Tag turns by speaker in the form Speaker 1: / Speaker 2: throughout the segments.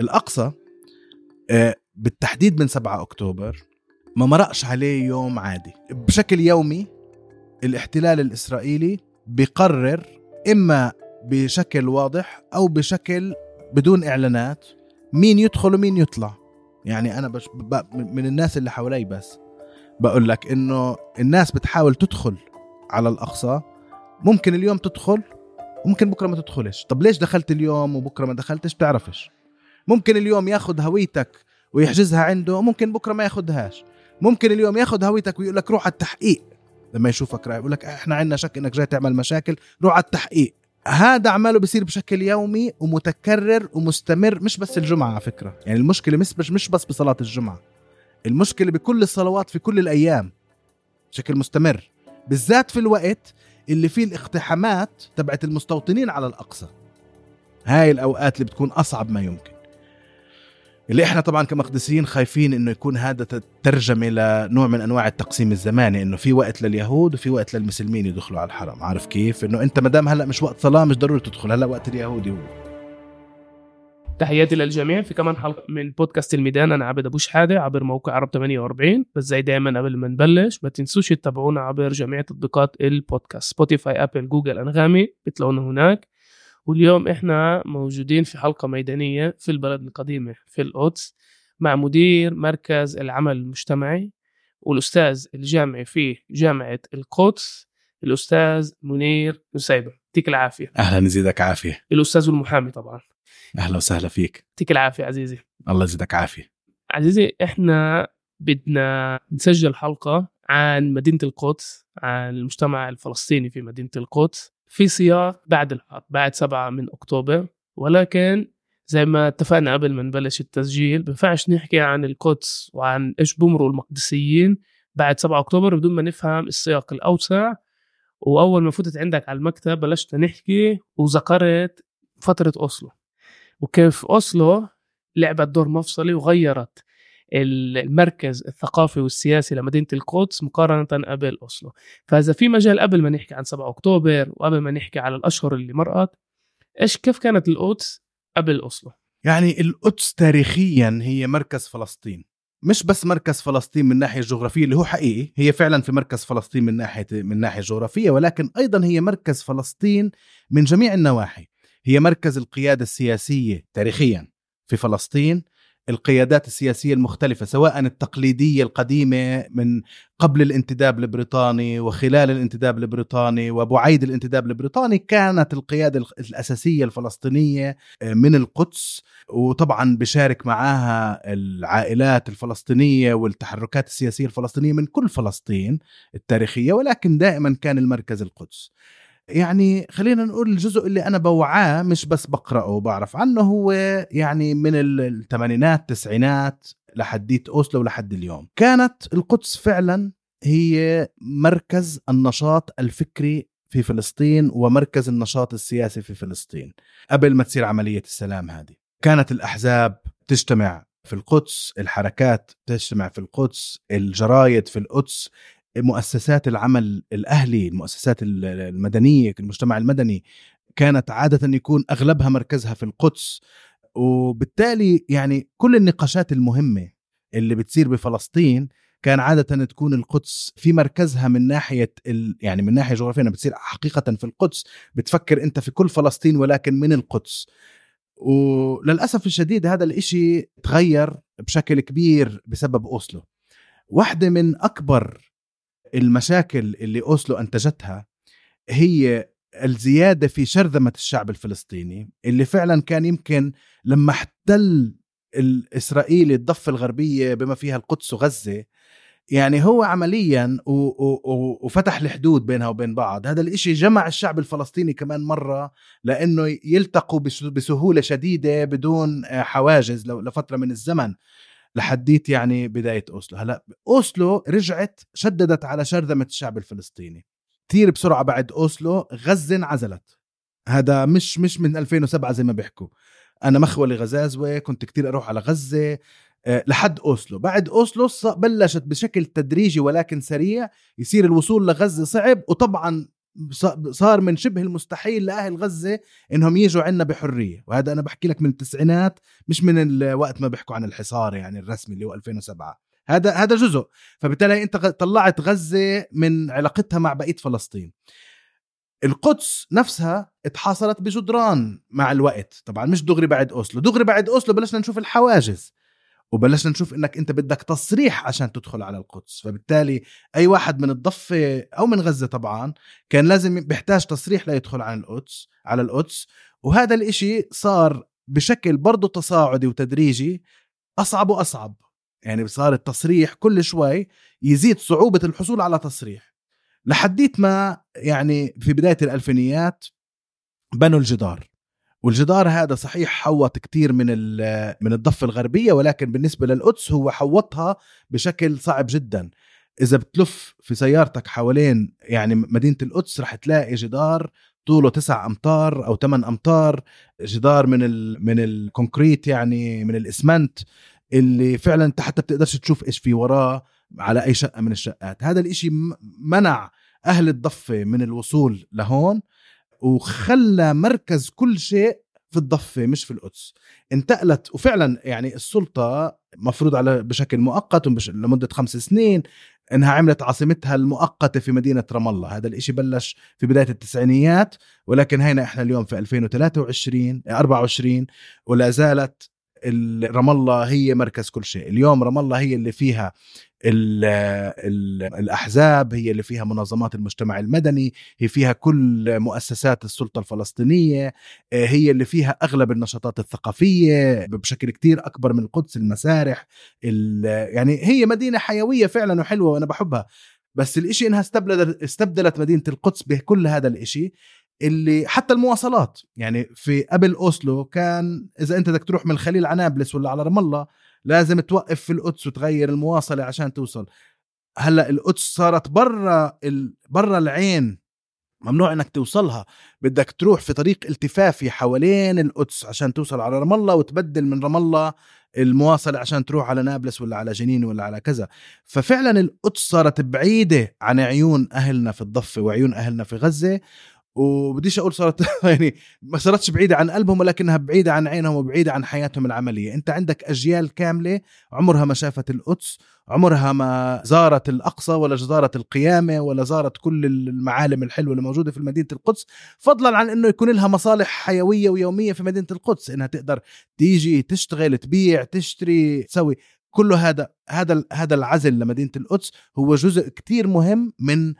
Speaker 1: الأقصى آه، بالتحديد من 7 أكتوبر ما مرقش عليه يوم عادي. بشكل يومي الاحتلال الإسرائيلي بيقرر إما بشكل واضح أو بشكل بدون إعلانات مين يدخل ومين يطلع. يعني أنا بش من الناس اللي حوالي بس بقول لك إنه الناس بتحاول تدخل على الأقصى. ممكن اليوم تدخل وممكن بكرة ما تدخلش. طب ليش دخلت اليوم وبكرة ما دخلتش؟ بتعرفش ممكن اليوم ياخذ هويتك ويحجزها عنده وممكن بكرة ما ياخذهاش. ممكن اليوم ياخذ هويتك ويقول لك روح على التحقيق. لما يشوفك رايح يقول لك إحنا عندنا شك إنك جاي تعمل مشاكل روح على التحقيق. هذا عماله بيصير بشكل يومي ومتكرر ومستمر مش بس الجمعة على فكرة. يعني المشكلة مش مش بس بصلاة الجمعة. المشكلة بكل الصلوات في كل الأيام بشكل مستمر. بالذات في الوقت اللي فيه الاقتحامات تبعت المستوطنين على الأقصى. هاي الأوقات اللي بتكون أصعب ما يمكن. اللي إحنا طبعا كمقدسيين خايفين إنه يكون هذا ترجمة لنوع من أنواع التقسيم الزماني إنه في وقت لليهود وفي وقت للمسلمين يدخلوا على الحرم عارف كيف؟ إنه أنت ما دام هلأ مش وقت صلاة مش ضروري تدخل هلأ وقت اليهودي هو
Speaker 2: تحياتي للجميع في كمان حلقة من بودكاست الميدان أنا عبد ابو شحاده عبر موقع عرب 48 بس زي دائما قبل ما نبلش ما تنسوش تتابعونا عبر جميع تطبيقات البودكاست Spotify Apple Google أنغامي بتلاقونا هناك. واليوم إحنا موجودين في حلقة ميدانية في البلد القديمة في القدس مع مدير مركز العمل المجتمعي والأستاذ الجامعي في جامعة القدس الأستاذ منير نسيبة. يعطيك العافية.
Speaker 1: أهلا يزيدك عافية.
Speaker 2: الأستاذ المحامي طبعا.
Speaker 1: أهلا وسهلا فيك.
Speaker 2: يعطيك العافية عزيزي.
Speaker 1: الله يزيدك عافية.
Speaker 2: عزيزي إحنا بدنا نسجل حلقة عن مدينة القدس عن المجتمع الفلسطيني في مدينة القدس. في سياق بعد الحرب بعد 7 من أكتوبر. ولكن زي ما اتفقنا قبل ما نبلش التسجيل بنفعش نحكي عن القدس وعن إيش بمروا المقدسيين بعد 7 أكتوبر بدون ما نفهم السياق الأوسع. وأول ما فتت عندك على المكتب بلشت نحكي وذكرت فترة أوسلو. وكيف أوسلو لعبت دور مفصلي وغيرت المركز الثقافي والسياسي لمدينة القدس مقارنة قبل أوسلو. فإذا في مجال قبل ما نحكي عن 7 أكتوبر وقبل ما نحكي على الأشهر اللي مرقت إيش كيف كانت القدس قبل أوسلو؟
Speaker 1: يعني القدس تاريخيا هي مركز فلسطين. مش بس مركز فلسطين من ناحية جغرافية اللي هو حقيقي هي فعلا في مركز فلسطين من ناحية من ناحية جغرافية ولكن أيضا هي مركز فلسطين من جميع النواحي. هي مركز القيادة السياسية تاريخيا في فلسطين القيادات السياسية المختلفة سواء التقليدية القديمة من قبل الانتداب البريطاني وخلال الانتداب البريطاني وبعيد الانتداب البريطاني كانت القيادة الأساسية الفلسطينية آه، من القدس. وطبعا بشارك معاها العائلات الفلسطينية والتحركات السياسية الفلسطينية من كل فلسطين التاريخية ولكن دائما كان المركز القدس. يعني خلينا نقول الجزء اللي أنا بوعاه مش بس بقرأه وبعرف عنه هو يعني من الثمانينات التسعينات لحديت أوسلو لحد اليوم. كانت القدس فعلا هي مركز النشاط الفكري في فلسطين ومركز النشاط السياسي في فلسطين قبل ما تصير عملية السلام هذه. كانت الأحزاب تجتمع في القدس الحركات تجتمع في القدس الجرايد في القدس مؤسسات العمل الأهلي المؤسسات المدنية المجتمع المدني كانت عادة يكون أغلبها مركزها في القدس. وبالتالي يعني كل النقاشات المهمة اللي بتصير بفلسطين كان عادة تكون القدس في مركزها من ناحية ال... يعني من ناحية جغرافية بتصير حقيقة في القدس. بتفكر أنت في كل فلسطين ولكن من القدس. وللأسف الشديد هذا الإشي تغير بشكل كبير بسبب أوسلو. واحدة من أكبر المشاكل اللي أوسلو أنتجتها هي الزيادة في شرذمة الشعب الفلسطيني اللي فعلا كان يمكن لما احتل الاسرائيلي الضفة الغربية بما فيها القدس وغزة يعني هو عمليا وفتح الحدود بينها وبين بعض. هذا الإشي جمع الشعب الفلسطيني كمان مرة لأنه يلتقوا بسهولة شديدة بدون حواجز لفترة من الزمن. لحديت يعني بداية أوسلو. هلأ أوسلو رجعت شددت على شرذمه الشعب الفلسطيني. كثير بسرعة بعد أوسلو غزة انعزلت. هذا مش مش من 2007 زي ما بيحكوا. أنا مخولي غزازوه كنت كتير أروح على غزة آه، لحد أوسلو. بعد أوسلو بلشت بشكل تدريجي ولكن سريع يصير الوصول لغزة صعب وطبعا صار من شبه المستحيل لأهل غزة إنهم يجوا عنا بحرية وهذا أنا بحكي لك من التسعينات مش من الوقت ما بيحكوا عن الحصار يعني الرسمي اللي هو 2007 هذا هذا جزء. فبالتالي أنت طلعت غزة من علاقتها مع بقية فلسطين. القدس نفسها اتحاصرت بجدران مع الوقت. طبعا مش دغري بعد أوسلو. دغري بعد أوسلو بلشنا نشوف الحواجز. وبلشنا نشوف إنك أنت بدك تصريح عشان تدخل على القدس. فبالتالي أي واحد من الضفة أو من غزة طبعا كان لازم بيحتاج تصريح ليدخل على القدس على القدس. وهذا الإشي صار بشكل برضه تصاعدي وتدريجي أصعب وأصعب. يعني صار التصريح كل شوي يزيد صعوبة الحصول على تصريح. لحديت ما يعني في بداية الألفينيات بنوا الجدار. والجدار هذا صحيح حوط كتير من من الضفة الغربية ولكن بالنسبة للقدس هو حوطها بشكل صعب جدا. إذا بتلف في سيارتك حوالين يعني مدينة القدس رح تلاقي جدار طوله تسع أمتار أو ثمان أمتار جدار من ال من الكونكريت يعني من الإسمنت اللي فعلا انت حتى بتقدرش تشوف إيش في وراه على أي شقة من الشقات. هذا الإشي منع أهل الضفة من الوصول لهون. وخلى مركز كل شيء في الضفة مش في القدس. انتقلت وفعلا يعني السلطة مفروض على بشكل مؤقت لمدة خمس سنين إنها عملت عاصمتها المؤقتة في مدينة رام الله. هذا الإشي بلش في بداية التسعينيات ولكن هينا إحنا اليوم في 2023 24 ولا زالت ال- رام الله هي مركز كل شيء. اليوم رام الله هي اللي فيها ال ال الأحزاب هي اللي فيها منظمات المجتمع المدني هي فيها كل مؤسسات السلطة الفلسطينية آه، هي اللي فيها أغلب النشاطات الثقافية بشكل كتير أكبر من القدس المسارح ال- يعني هي مدينة حيوية فعلا وحلوة وأنا بحبها بس الإشي إنها استبدلت استبدلت مدينة القدس بكل هذا الإشي اللي حتى المواصلات يعني في قبل أوسلو كان إذا أنت بدك تروح من الخليل على نابلس ولا على رام الله لازم توقف في القدس وتغير المواصلة عشان توصل. هلأ القدس صارت برا ال... برا العين. ممنوع إنك توصلها. بدك تروح في طريق التفافي حوالين القدس عشان توصل على رام الله وتبدل من رام الله المواصلة عشان تروح على نابلس ولا على جنين ولا على كذا. ففعلا القدس صارت بعيدة عن عيون أهلنا في الضفة وعيون أهلنا في غزة. وبديش أقول صارت يعني ما صارتش بعيدة عن قلبهم ولكنها بعيدة عن عينهم وبعيدة عن حياتهم العملية. أنت عندك أجيال كاملة عمرها ما شافت القدس عمرها ما زارت الأقصى ولا زارت القيامة ولا زارت كل المعالم الحلوة اللي موجودة في مدينة القدس فضلا عن إنه يكون لها مصالح حيوية ويومية في مدينة القدس. إنها تقدر تيجي تشتغل تبيع تشتري تسوي. كله هذا هذا هذا العزل لمدينة القدس هو جزء كتير مهم من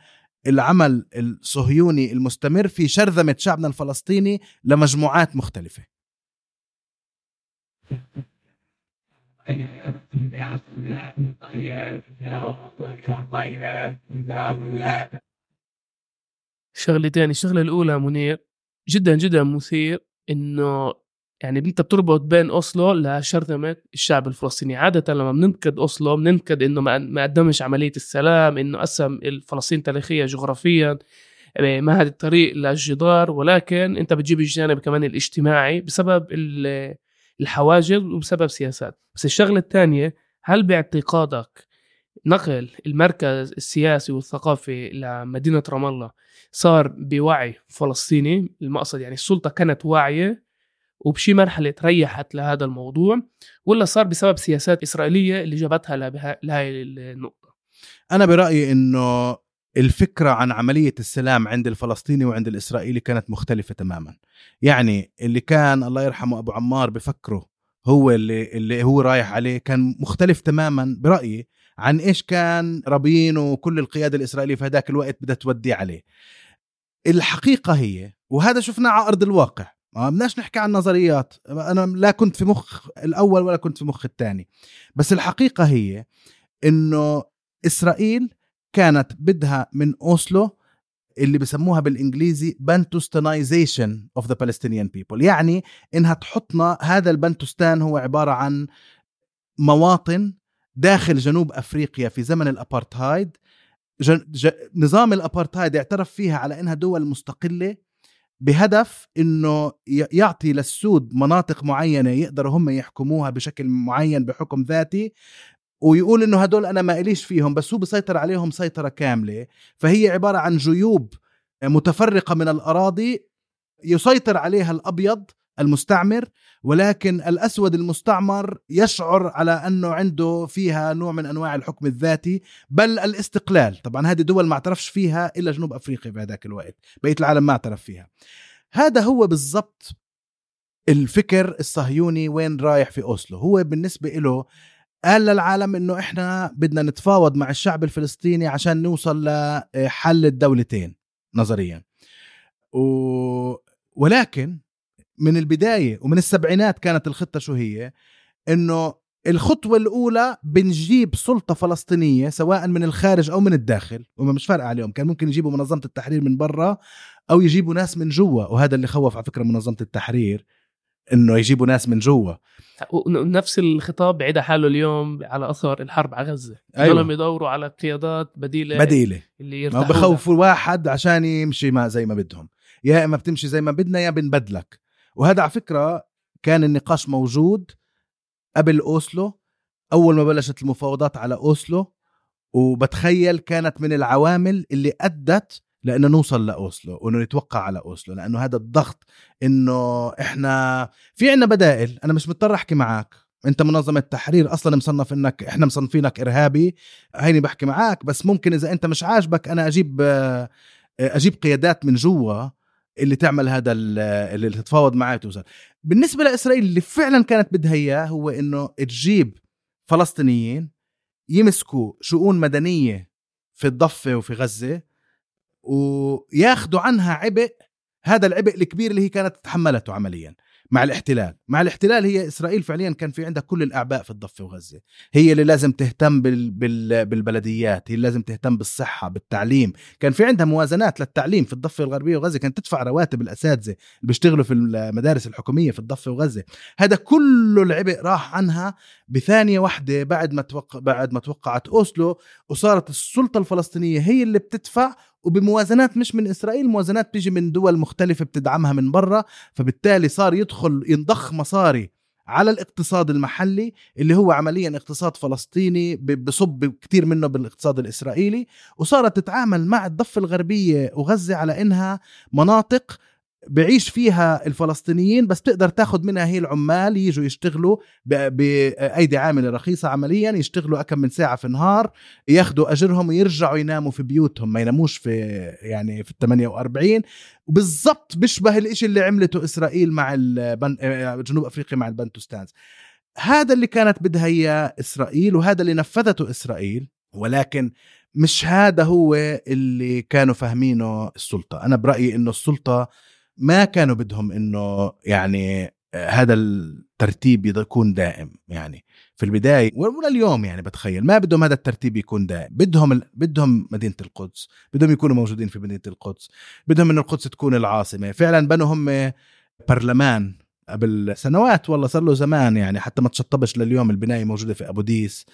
Speaker 1: العمل الصهيوني المستمر في شرذمة شعبنا الفلسطيني لمجموعات مختلفة.
Speaker 2: شغلتين الشغلة الأولى منير جدا جدا مثير إنه يعني انت بتربط بين أوسلو لشرذمه الشعب الفلسطيني. عادة لما بننتقد أوسلو بننتقد إنه ما قدمش عملية السلام إنه قسم الفلسطين تاريخيا جغرافيا ما هذا الطريق للجدار ولكن أنت بتجيب الجانب كمان الاجتماعي بسبب ال- الحواجز وبسبب سياسات. بس الشغلة الثانية هل باعتقادك نقل المركز السياسي والثقافي لمدينة رام الله صار بوعي فلسطيني؟ المقصد يعني السلطة كانت واعية وبشي مرحلة تريحت لهذا الموضوع ولا صار بسبب سياسات إسرائيلية اللي جابتها لهي النقطة.
Speaker 1: أنا برأيي أنه الفكرة عن عملية السلام عند الفلسطيني وعند الإسرائيلي كانت مختلفة تماما. يعني اللي كان الله يرحمه أبو عمار بفكره هو اللي, اللي هو رايح عليه كان مختلف تماما برأيي عن إيش كان رابين وكل القيادة الإسرائيلية في هذاك الوقت بدها تودي عليه. الحقيقة هي وهذا شفناه على أرض الواقع ما بدناش نحكي عن نظريات. أنا لا كنت في مخ الأول ولا كنت في مخ الثاني. بس الحقيقة هي إنه إسرائيل كانت بدها من أوسلو اللي بسموها بالإنجليزي بانتوستانيزيشن of the Palestinian people. يعني إنها تحطنا هذا البنتوستان هو عبارة عن مواطن داخل جنوب أفريقيا في زمن. ج... نظام الأبارتهايد اعترف فيها على إنها دول مستقلة بهدف إنه يعطي للسود مناطق معينة يقدروا هم يحكموها بشكل معين بحكم ذاتي ويقول إنه هدول أنا ما إليش فيهم بس هو بيسيطر عليهم سيطرة كاملة. فهي عبارة عن جيوب متفرقة من الأراضي يسيطر عليها الأبيض المستعمر ولكن الأسود المستعمر يشعر على أنه عنده فيها نوع من أنواع الحكم الذاتي بل الاستقلال. طبعا هذه دول ما اعترفش فيها إلا جنوب أفريقيا في هذاك الوقت بقية العالم ما اعترف فيها. هذا هو بالضبط الفكر الصهيوني وين رايح في أوسلو. هو بالنسبة له قال للعالم إنه إحنا بدنا نتفاوض مع الشعب الفلسطيني عشان نوصل لحل الدولتين نظريا. و... ولكن من البداية ومن السبعينات كانت الخطة شو هي؟ إنه الخطوة الأولى بنجيب سلطة فلسطينية سواء من الخارج أو من الداخل وما مش فارقة عليهم كان ممكن يجيبوا منظمة التحرير من برا أو يجيبوا ناس من جوا وهذا اللي خوف على فكرة منظمة التحرير إنه يجيبوا ناس من جوا.
Speaker 2: نفس الخطاب بعيد حاله اليوم على أثر الحرب على غزة.
Speaker 1: أيوة.
Speaker 2: يدوروا على قيادات بديلة
Speaker 1: بديلة.
Speaker 2: اللي
Speaker 1: ما بخوفوا واحد عشان يمشي ما زي ما بدهم. يا إما بتمشي زي ما بدنا يا بنبدلك. وهذا على فكرة كان النقاش موجود قبل أوسلو أول ما بلشت المفاوضات على أوسلو وبتخيل كانت من العوامل اللي أدت لأنه نوصل لأوسلو وإنه نتوقع على أوسلو لأنه هذا الضغط إنه إحنا في عنا بدائل أنا مش مضطر أحكي معك أنت منظمة تحرير أصلا مصنف إنك إحنا مصنفينك إرهابي هيني بحكي معك بس ممكن إذا أنت مش عاجبك أنا أجيب أجيب قيادات من جوا اللي تعمل هذا اللي تتفاوض معي توصل بالنسبة لإسرائيل اللي فعلا كانت بدها إياه هو إنه تجيب فلسطينيين يمسكوا شؤون مدنية في الضفة وفي غزة وياخذوا عنها عبء هذا العبء الكبير اللي هي كانت تتحملته عمليا. مع الاحتلال. مع الاحتلال هي إسرائيل فعليا كان في عندها كل الأعباء في الضفة وغزة. هي اللي لازم تهتم بال... بال... بالبلديات هي اللي لازم تهتم بالصحة بالتعليم. كان في عندها موازنات للتعليم في الضفة الغربية وغزة. كانت تدفع رواتب الأساتذة اللي بيشتغلوا في المدارس الحكومية في الضفة وغزة. هذا كله العبء راح عنها بثانية واحدة بعد ما توقع بعد ما توقعت أوسلو. وصارت السلطة الفلسطينية هي اللي بتدفع وبموازنات مش من إسرائيل موازنات بيجي من دول مختلفة بتدعمها من برا فبالتالي صار يدخل ينضخ مصاري على الاقتصاد المحلي اللي هو عمليا اقتصاد فلسطيني بصب كثير منه بالاقتصاد الإسرائيلي وصارت تتعامل مع الضفة الغربية وغزة على إنها مناطق بعيش فيها الفلسطينيين بس تقدر تاخذ منها هي العمال يجوا يشتغلوا بأيدي عاملة رخيصة عمليا يشتغلوا كم من ساعة في النهار ياخذوا أجرهم ويرجعوا يناموا في بيوتهم ما يناموش في يعني في ال 48 وبالضبط بيشبه الإشي اللي عملته إسرائيل مع جنوب أفريقيا مع البنتوستانز هذا اللي كانت بدها إياه إسرائيل وهذا اللي نفذته إسرائيل ولكن مش هذا هو اللي كانوا فاهمينه السلطة. أنا برأيي إنه السلطة ما كانوا بدهم إنه يعني هذا الترتيب يكون دائم يعني. في البداية ولا اليوم يعني بتخيل. ما بدهم هذا الترتيب يكون دائم. بدهم ال... بدهم مدينة القدس. بدهم يكونوا موجودين في مدينة القدس. بدهم ان القدس تكون العاصمة. فعلا بنوا هم برلمان قبل سنوات والله صار له زمان يعني حتى ما تشطبش لليوم. البناية موجودة في أبو ديس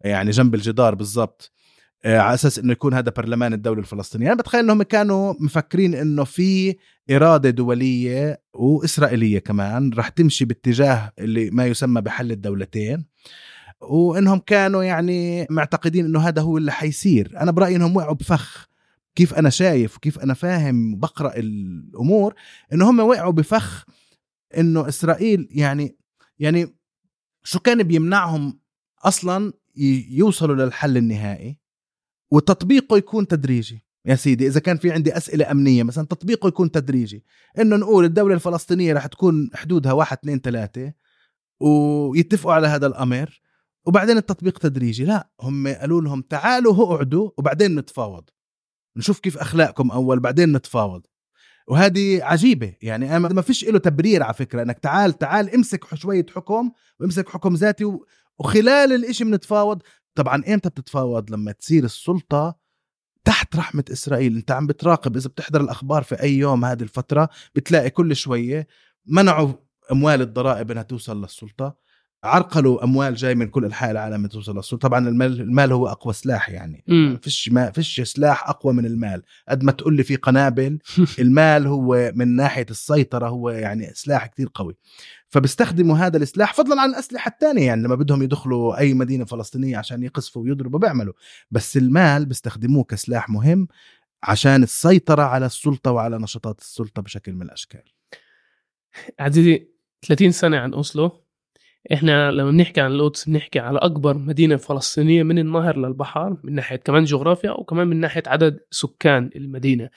Speaker 1: يعني جنب الجدار بالضبط. آه، على أساس إنه يكون هذا برلمان الدولة الفلسطينية. أنا بتخيل إنهم كانوا مفكرين إنه في إرادة دولية وإسرائيلية كمان رح تمشي باتجاه اللي ما يسمى بحل الدولتين وإنهم كانوا يعني معتقدين إنه هذا هو اللي حيصير. أنا برأيي إنهم وقعوا بفخ. كيف أنا شايف وكيف أنا فاهم وبقرأ الأمور إنه هم وقعوا بفخ إنه إسرائيل يعني يعني شو كان بيمنعهم أصلا يوصلوا للحل النهائي؟ وتطبيقه يكون تدريجي. يا سيدي إذا كان في عندي أسئلة أمنية مثلا تطبيقه يكون تدريجي. إنه نقول الدولة الفلسطينية رح تكون حدودها واحد اثنين ثلاثة ويتفقوا على هذا الأمر وبعدين التطبيق تدريجي. لا هم قالوا لهم تعالوا اقعدوا وبعدين نتفاوض. نشوف كيف أخلاقكم أول بعدين نتفاوض. وهذه عجيبة. يعني ما فيش له تبرير على فكرة إنك تعال تعال امسك شوية حكم وامسك حكم ذاتي وخلال الإشي بنتفاوض. طبعا إمتى بتتفاوض لما تصير السلطة تحت رحمة إسرائيل؟ أنت عم بتراقب إذا بتحضر الأخبار في أي يوم هذه الفترة بتلاقي كل شوية منعوا أموال الضرائب أنها توصل للسلطة. عرقلوا أموال جاي من كل انحاء العالم توصل للسلطه طبعا المال المال هو أقوى سلاح يعني. ما فيش ما فيش سلاح أقوى من المال. قد ما تقول لي في قنابل المال هو من ناحية السيطرة هو يعني سلاح كتير قوي. فبيستخدموا هذا السلاح فضلا عن الأسلحة الثانية يعني لما بدهم يدخلوا أي مدينة فلسطينية عشان يقصفوا ويضربوا بيعملوا. بس المال بيستخدموه كسلاح مهم عشان السيطرة على السلطة وعلى نشاطات السلطة بشكل من الأشكال.
Speaker 2: عزيزي 30 سنة عن أوسلو. إحنا لما بنحكي عن القدس بنحكي على أكبر مدينة فلسطينية من النهر للبحر من ناحية كمان جغرافيا وكمان من ناحية عدد سكان المدينة.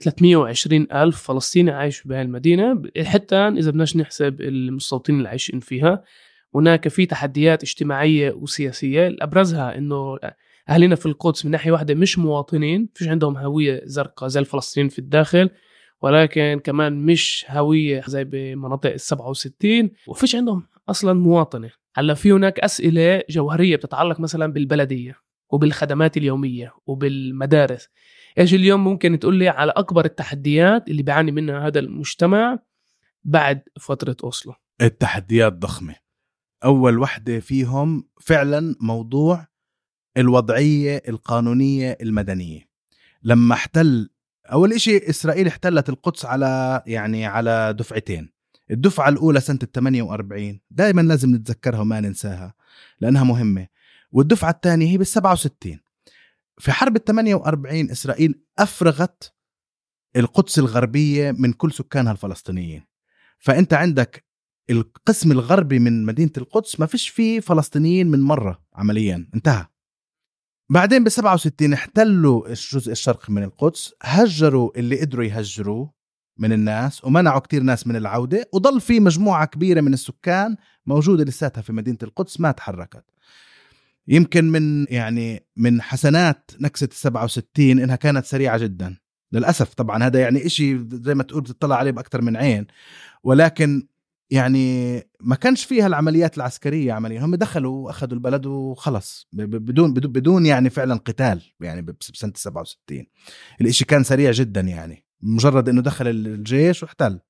Speaker 2: 320 ألف فلسطيني عايش بهذه المدينة حتى إذا بدناش نحسب المستوطنين اللي عايشين فيها هناك في تحديات اجتماعية وسياسية. ابرزها إنه اهلنا في القدس من ناحية واحدة مش مواطنين فيش عندهم هوية زرقاء زي الفلسطينيين في الداخل ولكن كمان مش هوية زي بمناطق ال 67 وفيش عندهم أصلا مواطنة. هلأ في هناك أسئلة جوهرية بتتعلق مثلا بالبلدية وبالخدمات اليومية وبالمدارس. إيش اليوم ممكن تقول لي على أكبر التحديات اللي بيعاني منها هذا المجتمع بعد فترة أوسلو؟
Speaker 1: التحديات ضخمة. أول وحدة فيهم فعلا موضوع الوضعية القانونية المدنية. لما احتل أول إشي إسرائيل احتلت القدس على يعني على دفعتين. الدفعة الأولى سنة ال 48 دائما لازم نتذكرها وما ننساها لأنها مهمة. والدفعة الثانية هي بال 67 في حرب ال 48 إسرائيل أفرغت القدس الغربية من كل سكانها الفلسطينيين. فأنت عندك القسم الغربي من مدينة القدس ما فيش فيه فلسطينيين من مرة عمليا. انتهى. بعدين ب 67 احتلوا الجزء الشرقي من القدس هجروا اللي قدروا يهجروه. من الناس ومنعوا كتير ناس من العودة وضل في مجموعة كبيرة من السكان موجودة لساتها في مدينة القدس ما تحركت. يمكن من يعني من حسنات نكسة ال 67 إنها كانت سريعة جدا. للأسف طبعا هذا يعني إشي زي ما تقول تطلع عليه بأكثر من عين. ولكن يعني ما كانش فيها العمليات العسكرية عمليا. هم دخلوا وأخذوا البلد وخلص. بدون بدون يعني فعلا قتال يعني بسنة 67 الإشي كان سريع جدا يعني. مجرد إنه دخل الجيش واحتل.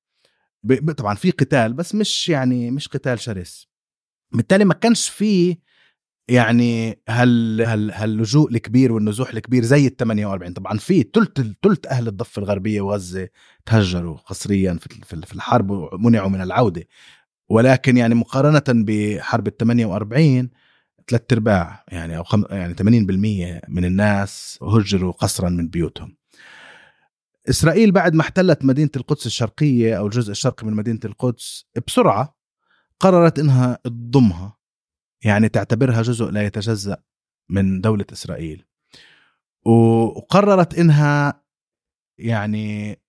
Speaker 1: طبعا في قتال بس مش يعني مش قتال شرس. بالتالي ما كانش في يعني هال هال هاللجوء الكبير والنزوح الكبير زي ال 48 طبعا في ثلث ثلث أهل الضفة الغربية وغزة تهجروا قسريا في في الحرب ومنعوا من العودة. ولكن يعني مقارنة بحرب ال 48 ثلاث أرباع يعني أو خم... يعني 80% من الناس هجروا قسرا من بيوتهم. إسرائيل بعد ما احتلت مدينة القدس الشرقية أو الجزء الشرقي من مدينة القدس بسرعة قررت إنها تضمها يعني تعتبرها جزء لا يتجزأ من دولة إسرائيل. وقررت إنها يعني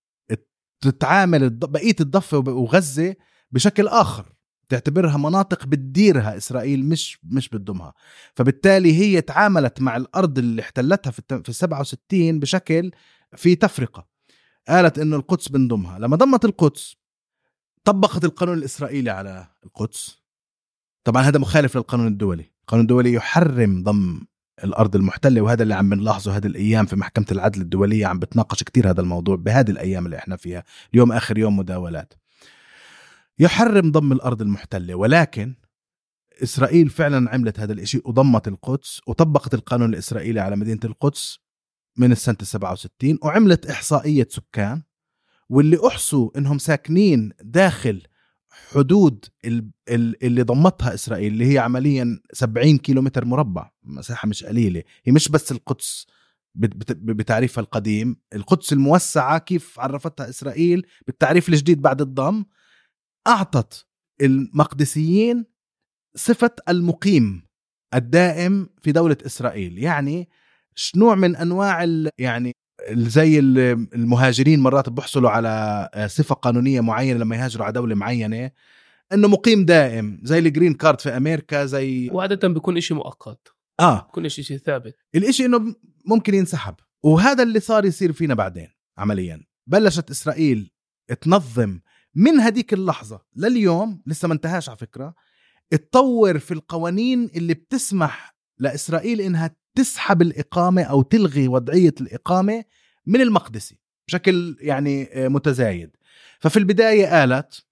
Speaker 1: تتعامل بقية الضفة وغزة بشكل آخر تعتبرها مناطق بتديرها إسرائيل مش مش بتضمها. فبالتالي هي تعاملت مع الأرض اللي احتلتها في في 67 بشكل في تفرقة. قالت إنه القدس بنضمها. لما ضمت القدس طبقت القانون الإسرائيلي على القدس. طبعا هذا مخالف للقانون الدولي. القانون الدولي يحرم ضم الأرض المحتلة وهذا اللي عم بنلاحظه هذه الأيام في محكمة العدل الدولية. عم بتناقش كثير هذا الموضوع بهذه الأيام اللي إحنا فيها. اليوم آخر يوم مداولات. يحرم ضم الأرض المحتلة ولكن إسرائيل فعلا عملت هذا الشيء وضمت القدس وطبقت القانون الإسرائيلي على مدينة القدس. من السنة 67 وعملت إحصائية سكان واللي أحصوا إنهم ساكنين داخل حدود اللي ضمتها إسرائيل اللي هي عمليا 70 كيلومتر مربع مساحة مش قليلة. هي مش بس القدس بتعريفها القديم القدس الموسعة كيف عرفتها إسرائيل بالتعريف الجديد بعد الضم أعطت المقدسيين صفة المقيم الدائم في دولة إسرائيل. يعني نوع من أنواع يعني زي المهاجرين مرات بيحصلوا على صفة قانونية معينة لما يهاجروا على دولة معينة إنه مقيم دائم زي الجرين كارد في أمريكا زي
Speaker 2: وعادة بيكون إشي مؤقت.
Speaker 1: آه.
Speaker 2: بيكون شيء ثابت.
Speaker 1: الإشي إنه ممكن ينسحب. وهذا اللي صار يصير فينا بعدين عمليا. بلشت إسرائيل تنظم من هديك اللحظة لليوم لسه ما انتهاش على فكرة تطور في القوانين اللي بتسمح لإسرائيل إنها تسحب الإقامة أو تلغي وضعية الإقامة من المقدسي بشكل يعني آه، متزايد. ففي البداية قالت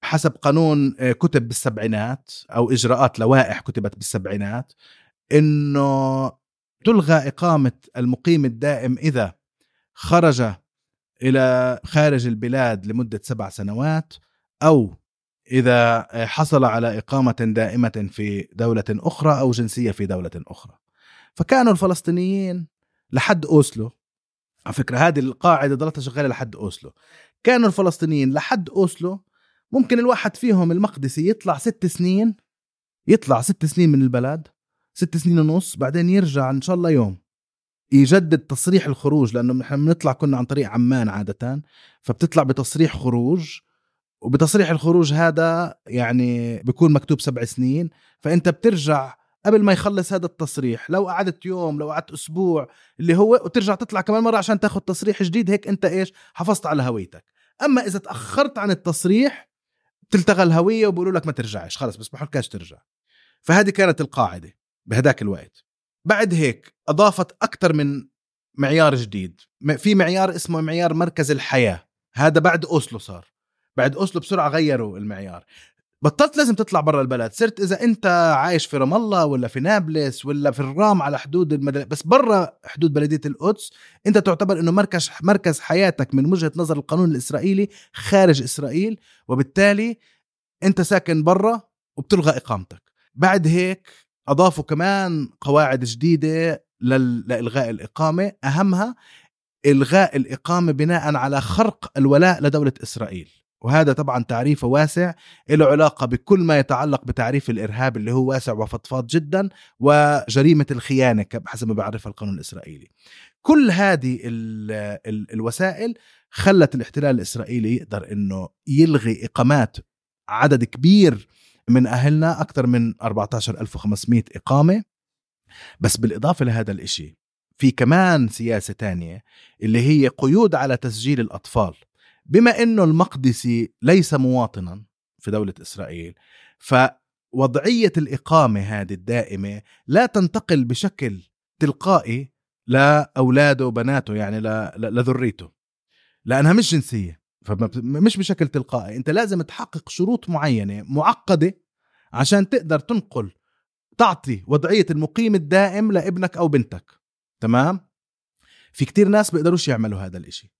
Speaker 1: حسب قانون آه، كتب بالسبعينات أو إجراءات لوائح كتبت بالسبعينات إنه تلغى إقامة المقيم الدائم إذا خرج إلى خارج البلاد لمدة سبع سنوات أو آه، حصل على إقامة دائمة في دولة أخرى أو جنسية في دولة أخرى. فكانوا الفلسطينيين لحد أوسلو على فكرة هذه القاعدة ضلتها شغالة لحد أوسلو. كانوا الفلسطينيين لحد أوسلو ممكن الواحد فيهم المقدسي يطلع ست سنين يطلع ست سنين من البلد ست سنين ونص بعدين يرجع إن شاء الله يوم يجدد تصريح الخروج لأنه نحن بنطلع كنا عن طريق عمان عادة فبتطلع بتصريح خروج وبتصريح الخروج هذا يعني بيكون مكتوب سبع سنين فأنت بترجع قبل ما يخلص هذا التصريح لو قعدت يوم لو قعدت أسبوع اللي هو وترجع تطلع كمان مرة عشان تاخذ تصريح جديد هيك أنت إيش؟ حافظت على هويتك. أما إذا تأخرت عن التصريح تلتغى الهوية وبيقولوا لك ما ترجعش خلص بس بحكاش ترجع. فهذه كانت القاعدة بهداك الوقت. بعد هيك أضافت أكثر من معيار جديد في معيار اسمه معيار مركز الحياة هذا بعد أوسلو صار. بعد اوسلو بسرعة غيروا المعيار. بطلت لازم تطلع برا البلد. صرت إذا أنت عايش في رام الله ولا في نابلس ولا في الرام على حدود المدل... بس برا حدود بلدية القدس أنت تعتبر إنه مركز مركز حياتك من وجهة نظر القانون الإسرائيلي خارج إسرائيل وبالتالي أنت ساكن برا وبتلغى إقامتك. بعد هيك أضافوا كمان قواعد جديدة لل... لإلغاء الإقامة. أهمها إلغاء الإقامة بناء على خرق الولاء لدولة إسرائيل. وهذا طبعا تعريفه واسع له علاقة بكل ما يتعلق بتعريف الإرهاب اللي هو واسع وفضفاض جدا وجريمة الخيانة حسب ما بيعرفها القانون الإسرائيلي. كل هذه ال ال الوسائل خلت الاحتلال الإسرائيلي يقدر أنه يلغي إقامات عدد كبير من أهلنا أكثر من 14500 إقامة. بس بالإضافة لهذا الإشي في كمان سياسة تانية اللي هي قيود على تسجيل الأطفال. بما إنه المقدسي ليس مواطنا في دولة إسرائيل فوضعية الإقامة هذه الدائمة لا تنتقل بشكل تلقائي لأولاده وبناته يعني لذريته لأنها مش جنسية فمش بشكل تلقائي. أنت لازم تحقق شروط معينة معقدة عشان تقدر تنقل تعطي وضعية المقيم الدائم لابنك أو بنتك تمام؟ في كتير ناس بيقدروش يعملوا هذا الإشي.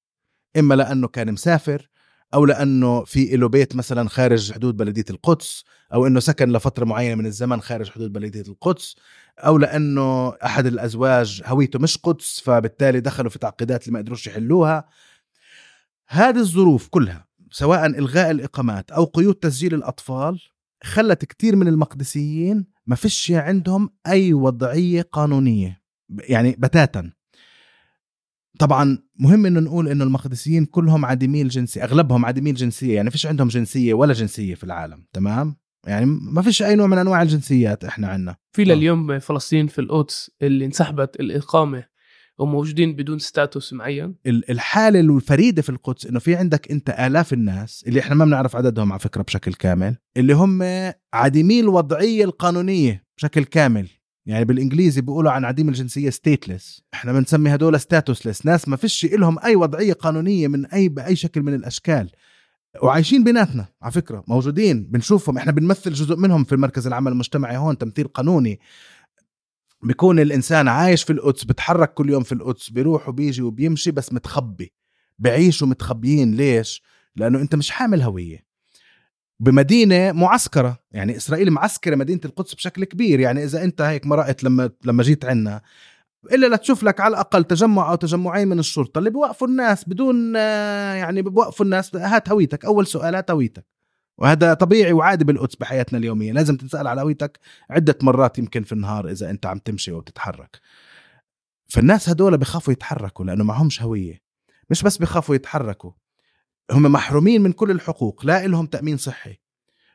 Speaker 1: إما لأنه كان مسافر أو لأنه في له بيت مثلا خارج حدود بلدية القدس أو إنه سكن لفترة معينة من الزمن خارج حدود بلدية القدس أو لأنه أحد الأزواج هويته مش قدس فبالتالي دخلوا في تعقيدات اللي ما قدروش يحلوها. هذه الظروف كلها سواء إلغاء الإقامات أو قيود تسجيل الأطفال خلت كثير من المقدسيين ما فيش عندهم أي وضعية قانونية يعني بتاتا. طبعا مهم إنه نقول إنه المقدسيين كلهم عديمي الجنسية أغلبهم عديمي الجنسية يعني فيش عندهم جنسية ولا جنسية في العالم تمام؟ يعني ما فيش أي نوع من أنواع الجنسيات إحنا عندنا
Speaker 2: في لليوم فلسطين في القدس اللي انسحبت الإقامة وموجودين بدون status معين.
Speaker 1: الحالة الفريدة في القدس إنه في عندك أنت آلاف الناس اللي إحنا ما بنعرف عددهم على فكرة بشكل كامل اللي هم عديمي الوضعية القانونية بشكل كامل. يعني بالإنجليزي بيقولوا عن عديم الجنسية stateless إحنا بنسمي هدول statusless ناس ما فيش لهم أي وضعية قانونية من اي بأي شكل من الأشكال. وعايشين بيناتنا على فكرة موجودين بنشوفهم. إحنا بنمثل جزء منهم في المركز العمل المجتمعي هون تمثيل قانوني. بيكون الإنسان عايش في القدس بتحرك كل يوم في القدس بيروح وبيجي وبيمشي بس متخبي. بعيشوا متخبيين ليش؟ لأنه أنت مش حامل هوية. بمدينة معسكرة. يعني إسرائيل معسكرة مدينة القدس بشكل كبير. يعني إذا أنت هيك مرقت لما لما جيت عنا. إلا لتشوف لك على الأقل تجمع أو تجمعين من الشرطة اللي بوقفوا الناس بدون يعني بوقفوا الناس. هات هويتك. أول سؤال هات هويتك. وهذا طبيعي وعادي بالقدس بحياتنا اليومية. لازم تنسال على هويتك عدة مرات يمكن في النهار إذا أنت عم تمشي وتتحرك. فالناس هدول بخافوا يتحركوا لأنه معهمش هوية. مش بس بخافوا يتحركوا. هم محرومين من كل الحقوق لا لهم تأمين صحي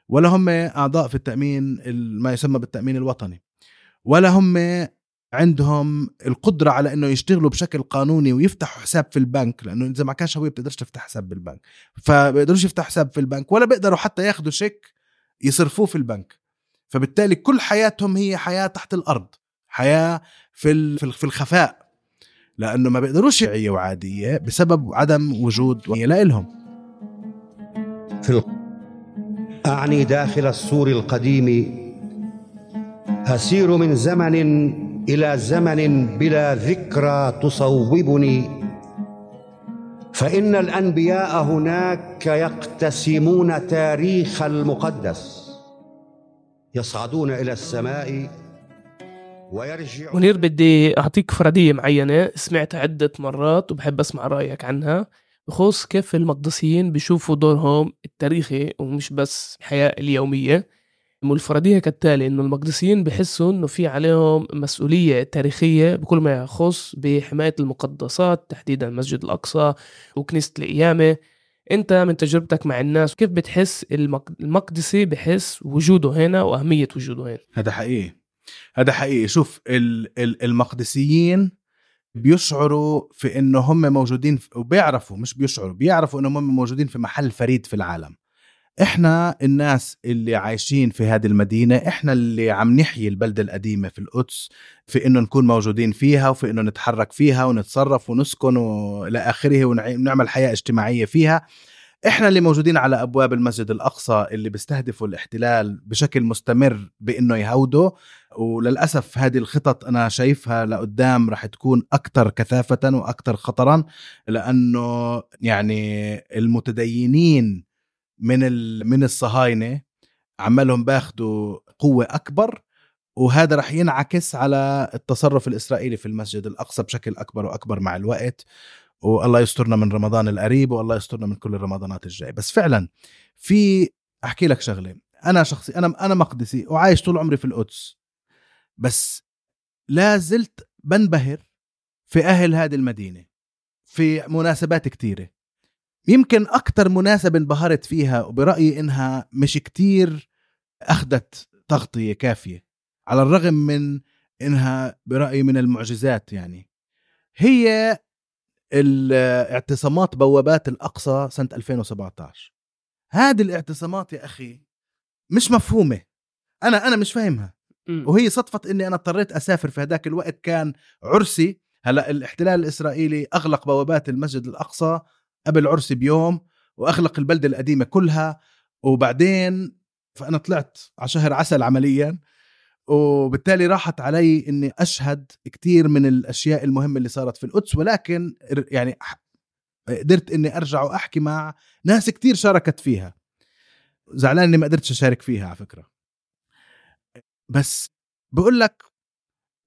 Speaker 1: ولا هم أعضاء في التأمين ما يسمى بالتأمين الوطني ولا هم عندهم القدرة على إنه يشتغلوا بشكل قانوني ويفتحوا حساب في البنك لأنه إذا ما كانش هوية بتقدرش تفتح حساب بالبنك فبيقدروش يفتحوا حساب في البنك ولا بيقدروا حتى ياخذوا شيك يصرفوه في البنك. فبالتالي كل حياتهم هي حياة تحت الأرض حياة في في الخفاء لأنه ما بيقدروش يعيوا عادية بسبب عدم وجود لا لهم
Speaker 3: في أعني داخل السور القديم. أسير من زمن إلى زمن بلا ذكرى تصوبني. فإن الأنبياء هناك يقتسمون تاريخ المقدس. يصعدون إلى السماء ويرجع
Speaker 2: منير بدي أعطيك فرضية معينة. سمعتها عدة مرات وبحب أسمع رأيك عنها. بخص كيف المقدسيين بيشوفوا دورهم التاريخي ومش بس الحياة اليومية. والفرضية كالتالي إنه المقدسيين بحسوا إنه في عليهم مسؤولية تاريخية بكل ما يخص بحماية المقدسات تحديدا مسجد الأقصى وكنيسة القيامة أنت من تجربتك مع الناس كيف بتحس المق- المقدسي بحس وجوده هنا وأهمية وجوده هنا؟
Speaker 1: هذا حقيقي. هذا حقيقي. شوف ال- ال- المقدسيين بيشعروا في إنه هم موجودين وبيعرفوا مش بيشعروا بيعرفوا إنهم هم موجودين في محل فريد في العالم. إحنا الناس اللي عايشين في هذه المدينة إحنا اللي عم نحيي البلدة القديمة في القدس في إنه نكون موجودين فيها وفي إنه نتحرك فيها ونتصرف ونسكن وإلى آخره ونعمل حياة اجتماعية فيها. إحنا اللي موجودين على أبواب المسجد الأقصى اللي بيستهدفوا الاحتلال بشكل مستمر بإنه يهودوا. وللأسف هذه الخطط أنا شايفها لقدام رح تكون أكثر كثافة وأكثر خطرا لأنه يعني المتدينين من من الصهاينة عمالهم باخذوا قوة أكبر وهذا رح ينعكس على التصرف الإسرائيلي في المسجد الأقصى بشكل أكبر وأكبر مع الوقت. والله يسترنا من رمضان القريب والله يسترنا من كل الرمضانات الجاية. بس فعلا في أحكي لك شغلة. أنا شخصي أنا أنا مقدسي وعايش طول عمري في القدس. بس لا زلت بنبهر في أهل هذه المدينة في مناسبات كتيرة. يمكن أكثر مناسبة انبهرت فيها وبرأيي إنها مش كتير أخذت تغطية كافية على الرغم من إنها برأيي من المعجزات يعني. هي الاعتصامات بوابات الأقصى سنة 2017 هذه الاعتصامات يا أخي مش مفهومة. أنا أنا مش فاهمها.
Speaker 2: مم.
Speaker 1: وهي صدفة إني أنا اضطريت أسافر في هذاك الوقت كان عرسي. هلأ الاحتلال الإسرائيلي أغلق بوابات المسجد الأقصى قبل عرسي بيوم وأغلق البلدة القديمة كلها. وبعدين فأنا طلعت على شهر عسل عمليا وبالتالي راحت علي إني أشهد كثير من الأشياء المهمة اللي صارت في القدس. ولكن يعني قدرت إني أرجع وأحكي مع ناس كثير شاركت فيها. زعلان إني ما قدرتش أشارك فيها على فكرة. بس بقول لك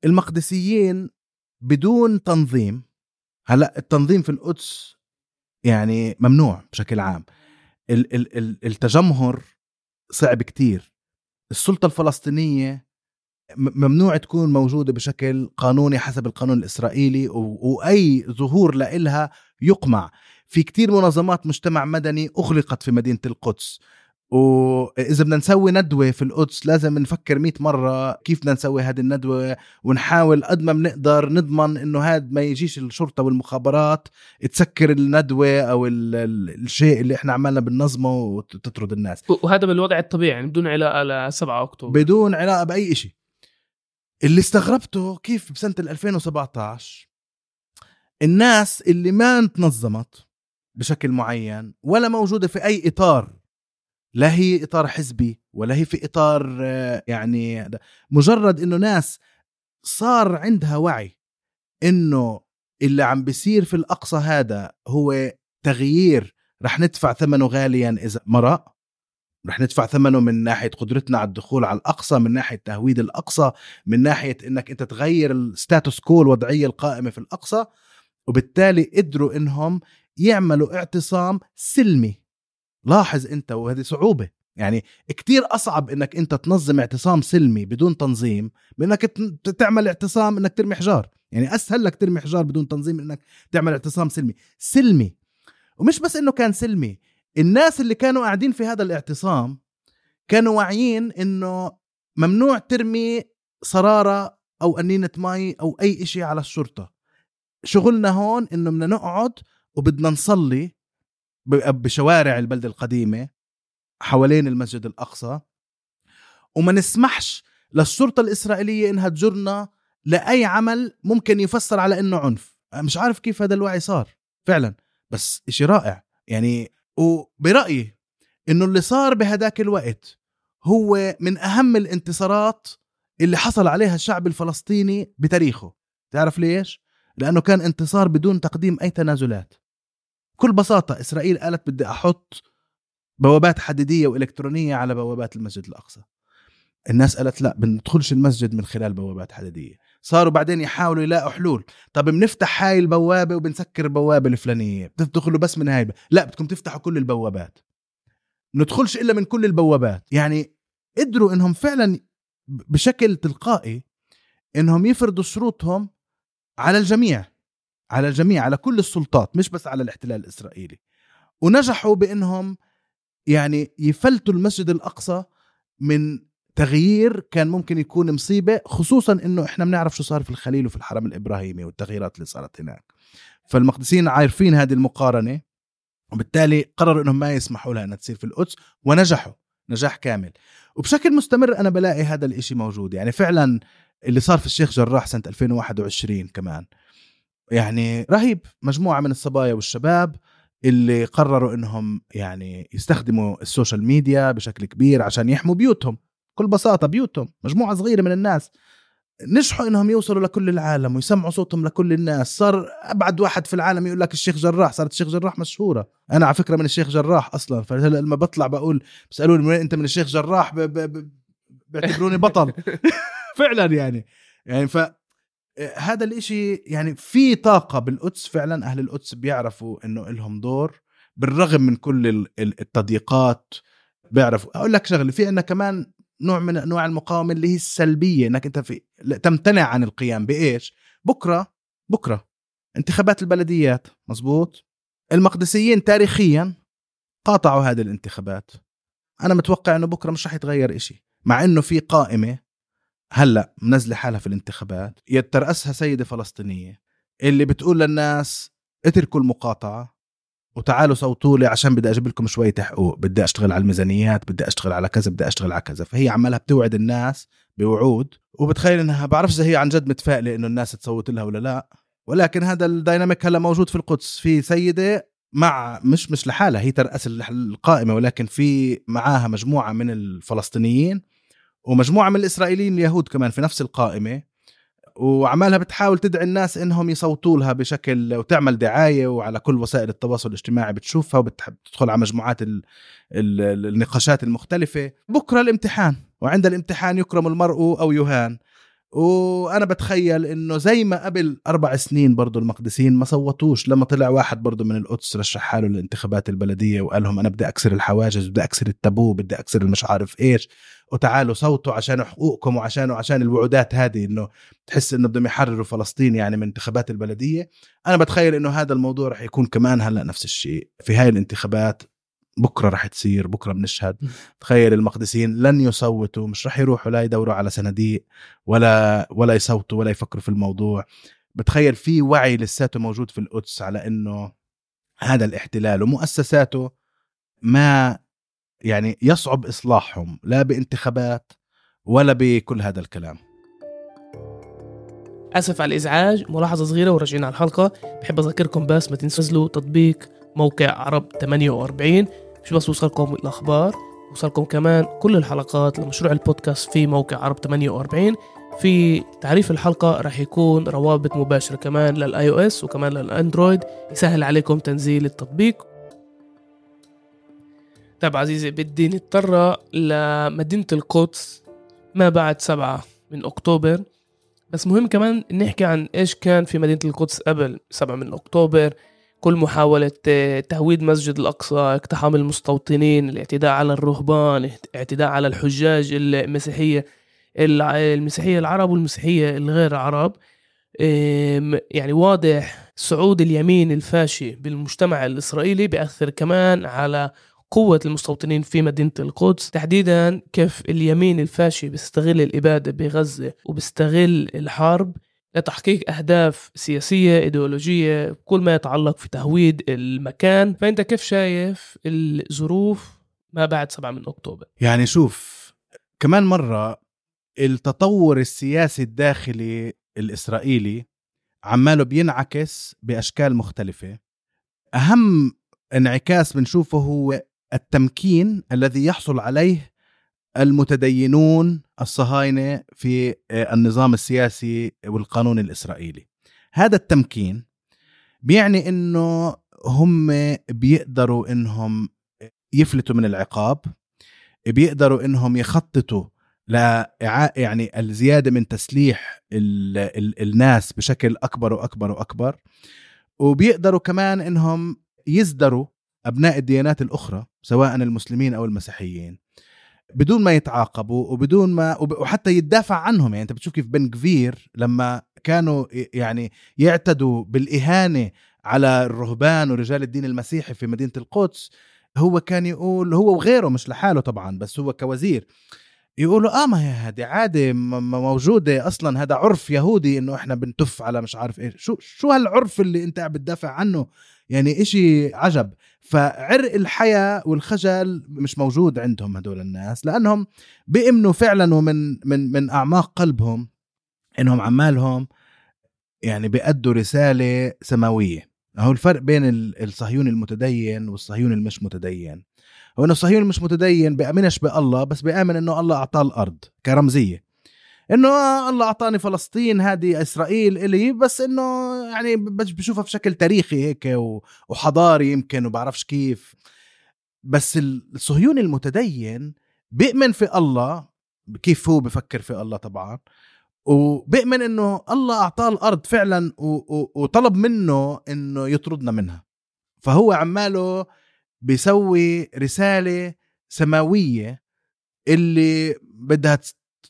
Speaker 1: المقدسيين بدون تنظيم هلأ التنظيم في القدس يعني ممنوع بشكل عام. ال- ال- ال- التجمهر صعب كتير. السلطة الفلسطينية ممنوع تكون موجودة بشكل قانوني حسب القانون الإسرائيلي وأي ظهور لإلها يقمع. في كتير منظمات مجتمع مدني أغلقت في مدينة القدس. وإذا بدنا نسوي ندوة في القدس لازم نفكر مئة مرة كيف بدنا نسوي هذه الندوة ونحاول قد ما بنقدر نضمن إنه هاد ما يجيش الشرطة والمخابرات تسكر الندوة أو ال- ال- الشيء اللي إحنا عمالنا بننظمه وتطرد الناس.
Speaker 2: وهذا بالوضع الطبيعي يعني بدون علاقة ل 7 أكتوبر.
Speaker 1: بدون علاقة بأي شيء اللي استغربته كيف بسنة ال 2017 الناس اللي ما تنظمت بشكل معين ولا موجودة في أي إطار لا هي إطار حزبي ولا هي في إطار آه، يعني. مجرد إنه ناس صار عندها وعي إنه اللي عم بيصير في الأقصى هذا هو تغيير رح ندفع ثمنه غاليا إذا مرق رح ندفع ثمنه من ناحية قدرتنا على الدخول على الأقصى من ناحية تهويد الأقصى من ناحية إنك أنت تغير الستاتوس كو الوضعية القائمة في الأقصى وبالتالي قدروا إنهم يعملوا اعتصام سلمي لاحظ أنت وهذه صعوبة. يعني كتير أصعب إنك أنت تنظم اعتصام سلمي بدون تنظيم من إنك تعمل اعتصام إنك ترمي حجار. يعني أسهل لك ترمي حجار بدون تنظيم إنك تعمل اعتصام سلمي. سلمي. ومش بس إنه كان سلمي الناس اللي كانوا قاعدين في هذا الاعتصام كانوا واعيين إنه ممنوع ترمي صرارة أو قنينة مي أو أي إشي على الشرطة. شغلنا هون إنه بدنا نقعد وبدنا نصلي بشوارع البلدة القديمة حوالين المسجد الأقصى وما نسمحش للشرطة الإسرائيلية إنها تجرنا لأي عمل ممكن يفسر على إنه عنف. مش عارف كيف هذا الوعي صار فعلا. بس إشي رائع. يعني وبرأيي إنه اللي صار بهداك الوقت هو من أهم الانتصارات اللي حصل عليها الشعب الفلسطيني بتاريخه. تعرف ليش؟ لأنه كان انتصار بدون تقديم أي تنازلات. بكل بساطة إسرائيل قالت بدي أحط بوابات حديدية وإلكترونية على بوابات المسجد الأقصى. الناس قالت لا بندخلش المسجد من خلال بوابات حديدية. صاروا بعدين يحاولوا يلاقوا حلول. طب بنفتح هاي البوابة وبنسكر البوابة الفلانية. بتدخلوا بس من هاي لا بدكم تفتحوا كل البوابات. ندخلش إلا من كل البوابات. يعني قدروا إنهم فعلا بشكل تلقائي إنهم يفرضوا شروطهم على الجميع. على الجميع على كل السلطات مش بس على الاحتلال الإسرائيلي. ونجحوا بإنهم يعني يفلتوا المسجد الأقصى من تغيير كان ممكن يكون مصيبة خصوصا إنه إحنا بنعرف شو صار في الخليل وفي الحرم الإبراهيمي والتغييرات اللي صارت هناك. فالمقدسيين عارفين هذه المقارنة وبالتالي قرروا إنهم ما يسمحوا لها إنها تصير في القدس ونجحوا نجاح كامل. وبشكل مستمر أنا بلاقي هذا الإشي موجود يعني فعلا اللي صار في الشيخ جراح سنة 2021 كمان. يعني رهيب مجموعة من الصبايا والشباب اللي قرروا إنهم يعني يستخدموا السوشيال ميديا بشكل كبير عشان يحموا بيوتهم. بكل بساطة بيوتهم مجموعة صغيرة من الناس. نجحوا إنهم يوصلوا لكل العالم ويسمعوا صوتهم لكل الناس. صار أبعد واحد في العالم يقول لك الشيخ جراح صارت الشيخ جراح مشهورة. أنا على فكرة من الشيخ جراح أصلا فهلا لما بطلع بقول بيسألوني من أنت؟ من الشيخ جراح. بيعتبروني بطل. فعلا يعني. يعني ف هذا الإشي يعني في طاقة بالقدس. فعلا أهل القدس بيعرفوا إنه إلهم دور بالرغم من كل التضييقات بيعرفوا. أقول لك شغلة في عندنا كمان نوع من أنواع المقاومة اللي هي السلبية إنك أنت في تمتنع عن القيام بإيش؟ بكرة بكرة. انتخابات البلديات مزبوط؟ المقدسيين تاريخيا قاطعوا هذه الانتخابات. أنا متوقع إنه بكرة مش رح يتغير إشي مع إنه في قائمة هلأ منزلة حالها في الانتخابات يترأسها سيدة فلسطينية اللي بتقول للناس اتركوا المقاطعة وتعالوا صوتوا لي عشان بدي أجيب لكم شوية حقوق بدي أشتغل على الميزانيات بدي أشتغل على كذا بدي أشتغل على كذا فهي عمالها بتوعد الناس بوعود وبتخيل إنها بعرفش إذا هي عن جد متفائلة إنه الناس تصوت لها ولا لا ولكن هذا الديناميك هلأ موجود في القدس في سيدة مع مش مش لحالها هي ترأس القائمة ولكن في معاها مجموعة من الفلسطينيين ومجموعة من الإسرائيليين اليهود كمان في نفس القائمة وعمالها بتحاول تدعي الناس إنهم يصوتوا لها بشكل وتعمل دعاية وعلى كل وسائل التواصل الاجتماعي بتشوفها وبتدخل على مجموعات ال ال النقاشات المختلفة. بكرة الامتحان وعند الامتحان يكرم المرء أو يهان. وأنا بتخيل إنه زي ما قبل أربع سنين برضو المقدسيين ما صوتوش لما طلع واحد برضو من القدس رشح حاله للانتخابات البلدية وقال لهم أنا بدي أكسر الحواجز بدي أكسر التابو بدي أكسر المش عارف إيش. وتعالوا صوتوا عشان حقوقكم وعشان وعشان الوعودات هذه إنه تحس إنه بدهم يحرروا فلسطين يعني من انتخابات البلدية. أنا بتخيل إنه هذا الموضوع رح يكون كمان هلأ نفس الشيء في هاي الانتخابات بكرة رح تصير بكرة بنشهد. تخيل المقدسيين لن يصوتوا مش رح يروحوا لا يدوروا على صناديق ولا ولا يصوتوا ولا يفكروا في الموضوع. بتخيل في وعي لساته موجود في القدس على إنه هذا الاحتلال ومؤسساته ما يعني يصعب إصلاحهم لا بانتخابات ولا بكل هذا الكلام.
Speaker 2: آسف على الإزعاج ملاحظة صغيرة وراجعين على الحلقة. بحب أذكركم بس ما تنسوا تطبيق موقع عرب 48 مش بس وصلكم الأخبار؟ وصلكم كمان كل الحلقات لمشروع البودكاست في موقع عرب 48 في تعريف الحلقة راح يكون روابط مباشرة كمان للآي أو إس وكمان للأندرويد. يسهل عليكم تنزيل التطبيق. طيب عزيزي بدي نضطر لمدينة القدس ما بعد سبعة من أكتوبر. بس مهم كمان نحكي عن إيش كان في مدينة القدس قبل سبعة من أكتوبر. كل محاولة آه، تهويد مسجد الأقصى اقتحام المستوطنين الاعتداء على الرهبان اعتداء على الحجاج المسيحية المسيحية العرب والمسيحية الغير عرب يعني واضح صعود اليمين الفاشي بالمجتمع الإسرائيلي بيأثر كمان على قوة المستوطنين في مدينة القدس تحديدا كيف اليمين الفاشي بيستغل الإبادة بغزة وبيستغل الحرب لتحقيق أهداف سياسية إيديولوجية كل ما يتعلق في تهويد المكان. فأنت كيف شايف الظروف ما بعد 7 من أكتوبر؟
Speaker 1: يعني شوف كمان مرة التطور السياسي الداخلي الإسرائيلي عماله بينعكس بأشكال مختلفة. أهم انعكاس بنشوفه هو التمكين الذي يحصل عليه المتدينون الصهاينة في آه، النظام السياسي والقانون الإسرائيلي. هذا التمكين بيعني إنه هم بيقدروا إنهم يفلتوا من العقاب بيقدروا إنهم يخططوا لا يعني الزيادة من تسليح ال ال الناس بشكل أكبر وأكبر وأكبر وبيقدروا كمان إنهم يزدروا أبناء الديانات الأخرى سواء المسلمين أو المسيحيين. بدون ما يتعاقبوا وبدون ما وحتى يدافع عنهم. يعني انت بتشوف كيف بن كفير لما كانوا يعني يعتدوا بالإهانة على الرهبان ورجال الدين المسيحي في مدينة القدس هو كان يقول هو وغيره مش لحاله طبعا بس هو كوزير يقولوا آه ما هي هذه عادة موجودة أصلا هذا عرف يهودي إنه إحنا بنتف على مش عارف إيش شو شو هالعرف اللي أنت عم بتدافع عنه؟ يعني إشي عجب. فعرق الحياة والخجل مش موجود عندهم هدول الناس لأنهم بيأمنوا فعلا ومن من من أعماق قلبهم إنهم عمالهم يعني بيأدوا رسالة سماوية. هو الفرق بين الصهيوني المتدين والصهيوني المش متدين. هو إنه الصهيوني المش متدين بيأمنش بالله بس بيأمن إنه الله أعطاه الأرض كرمزية. إنه الله أعطاني فلسطين هذه إسرائيل إلي بس إنه يعني بشوفها بشكل تاريخي هيك وحضاري يمكن وبعرفش كيف. بس الصهيوني المتدين بيؤمن في الله كيف هو بفكر في الله طبعا وبيؤمن إنه الله أعطاه الأرض فعلا وطلب منه إنه يطردنا منها. فهو عماله بيسوي رسالة سماوية اللي بدها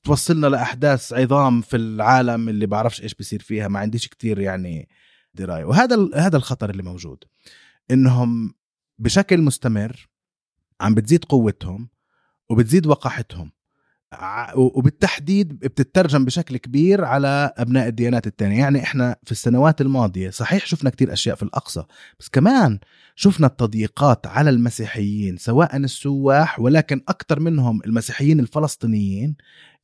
Speaker 1: توصلنا لأحداث عظام في العالم اللي بعرفش إيش بيصير فيها ما عنديش كتير يعني دراية. وهذا هذا الخطر اللي موجود إنهم بشكل مستمر عم بتزيد قوتهم وبتزيد وقاحتهم. وبالتحديد بتترجم بشكل كبير على أبناء الديانات الثانية يعني إحنا في السنوات الماضية صحيح شفنا كتير أشياء في الأقصى بس كمان شفنا التضييقات على المسيحيين سواء السواح ولكن أكثر منهم المسيحيين الفلسطينيين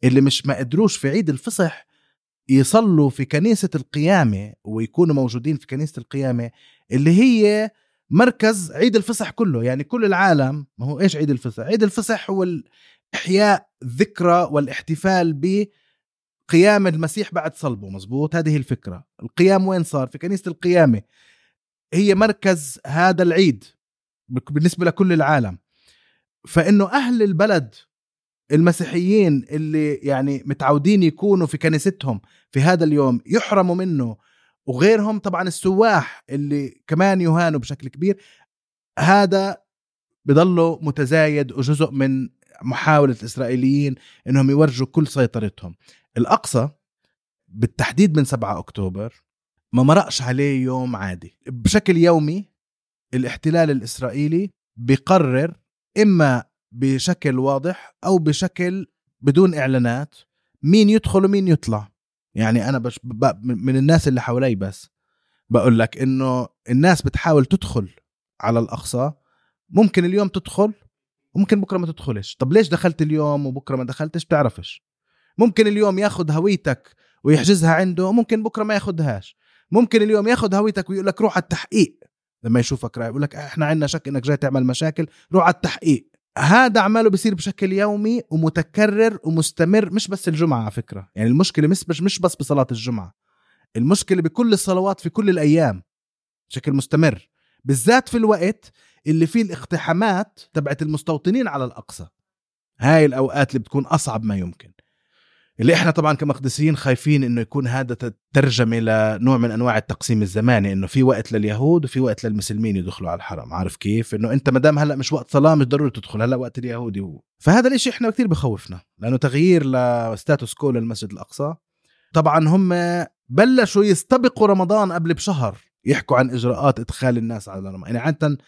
Speaker 1: اللي مش ما قدروش في عيد الفصح يصلوا في كنيسة القيامة ويكونوا موجودين في كنيسة القيامة اللي هي مركز عيد الفصح كله. يعني كل العالم ما هو إيش عيد الفصح؟ عيد الفصح هو إحياء الذكرى والاحتفال بقيام المسيح بعد صلبه مزبوط هذه الفكرة. القيام وين صار؟ في كنيسة القيامة. هي مركز هذا العيد بالنسبة لكل العالم. فإنه أهل البلد المسيحيين اللي يعني متعودين يكونوا في كنيستهم في هذا اليوم يحرموا منه وغيرهم طبعا السواح اللي كمان يهانوا بشكل كبير هذا بضله متزايد وجزء من محاولة الإسرائيليين أنهم يورجوا كل سيطرتهم. الأقصى بالتحديد من 7 أكتوبر ما مرقش عليه يوم عادي. بشكل يومي الاحتلال الإسرائيلي بيقرر إما بشكل واضح أو بشكل بدون إعلانات مين يدخل ومين يطلع. يعني أنا بش من الناس اللي حوالي بس بقول لك إنه الناس بتحاول تدخل على الأقصى. ممكن اليوم تدخل وممكن بكرة ما تدخلش. طب ليش دخلت اليوم وبكرة ما دخلتش؟ بتعرفش. ممكن اليوم ياخذ هويتك ويحجزها عنده ممكن بكرة ما ياخذهاش ممكن اليوم ياخذ هويتك ويقول لك روح على التحقيق. لما يشوفك رايح يقول لك إحنا عندنا شك إنك جاي تعمل مشاكل روح على التحقيق. هذا عماله بيصير بشكل يومي ومتكرر ومستمر مش بس الجمعة على فكرة. يعني المشكلة مش مش, مش بس بصلاة الجمعة. المشكلة بكل الصلوات في كل الأيام بشكل مستمر. بالذات في الوقت اللي فيه الاقتحامات تبعت المستوطنين على الأقصى. هاي الأوقات اللي بتكون أصعب ما يمكن. اللي إحنا طبعا كمقدسيين خايفين إنه يكون هذا ترجمة لنوع من أنواع التقسيم الزماني إنه في وقت لليهود وفي وقت للمسلمين يدخلوا على الحرم. عارف كيف؟ إنه أنت ما دام هلأ مش وقت صلاة مش ضروري تدخل هلأ وقت اليهودي هو. فهذا الإشي إحنا كثير بخوفنا لأنه تغيير لستاتوس كو للمسجد الأقصى. طبعا هم بلشوا يستبقوا رمضان قبل بشهر. يحكوا عن إجراءات إدخال الناس على رمضان يعني عادة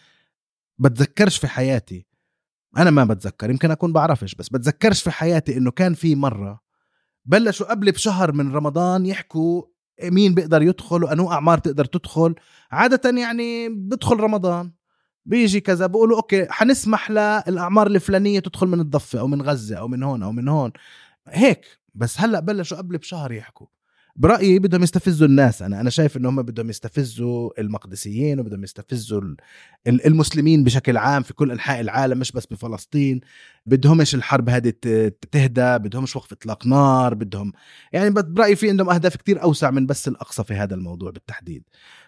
Speaker 1: بتذكرش في حياتي أنا ما بتذكر يمكن أكون بعرفش بس بتذكرش في حياتي إنه كان في مرة بلشوا قبل بشهر من رمضان يحكوا مين بيقدر يدخل وانو أعمار تقدر تدخل. عادة يعني بدخل رمضان بيجي كذا بقولوا أوكي حنسمح للأعمار الفلانية تدخل من الضفة أو من غزة أو من هون أو من هون. هيك بس هلأ بلشوا قبل بشهر يحكوا. برأيي بدهم يستفزوا الناس. أنا أنا شايف ان هم بدهم يستفزوا المقدسيين وبدهم يستفزوا المسلمين بشكل عام في كل أنحاء العالم مش بس بفلسطين. بدهمش الحرب هذه تهدى بدهمش وقف إطلاق نار بدهم يعني برأيي في عندهم أهداف كتير أوسع من بس الأقصى في هذا الموضوع بالتحديد.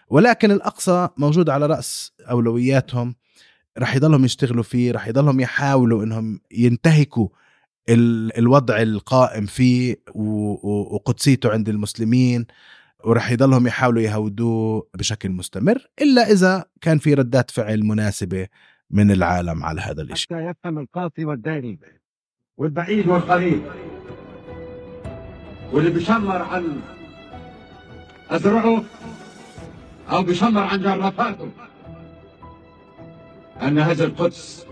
Speaker 1: ولكن الأقصى موجود على رأس أولوياتهم رح يضلهم يشتغلوا فيه رح يضلهم يحاولوا إنهم ينتهكوا الوضع القائم فيه وقدسيته عند المسلمين ورح يضلهم يحاولوا يهودوه بشكل مستمر إلا إذا كان في ردات فعل مناسبة من العالم على هذا الإشي.
Speaker 4: حتى يفهم القاصي والداني والبعيد والقريب. واللي بيشمر عن أزرعه أو بيشمر عن جرافاته. أن هذه القدس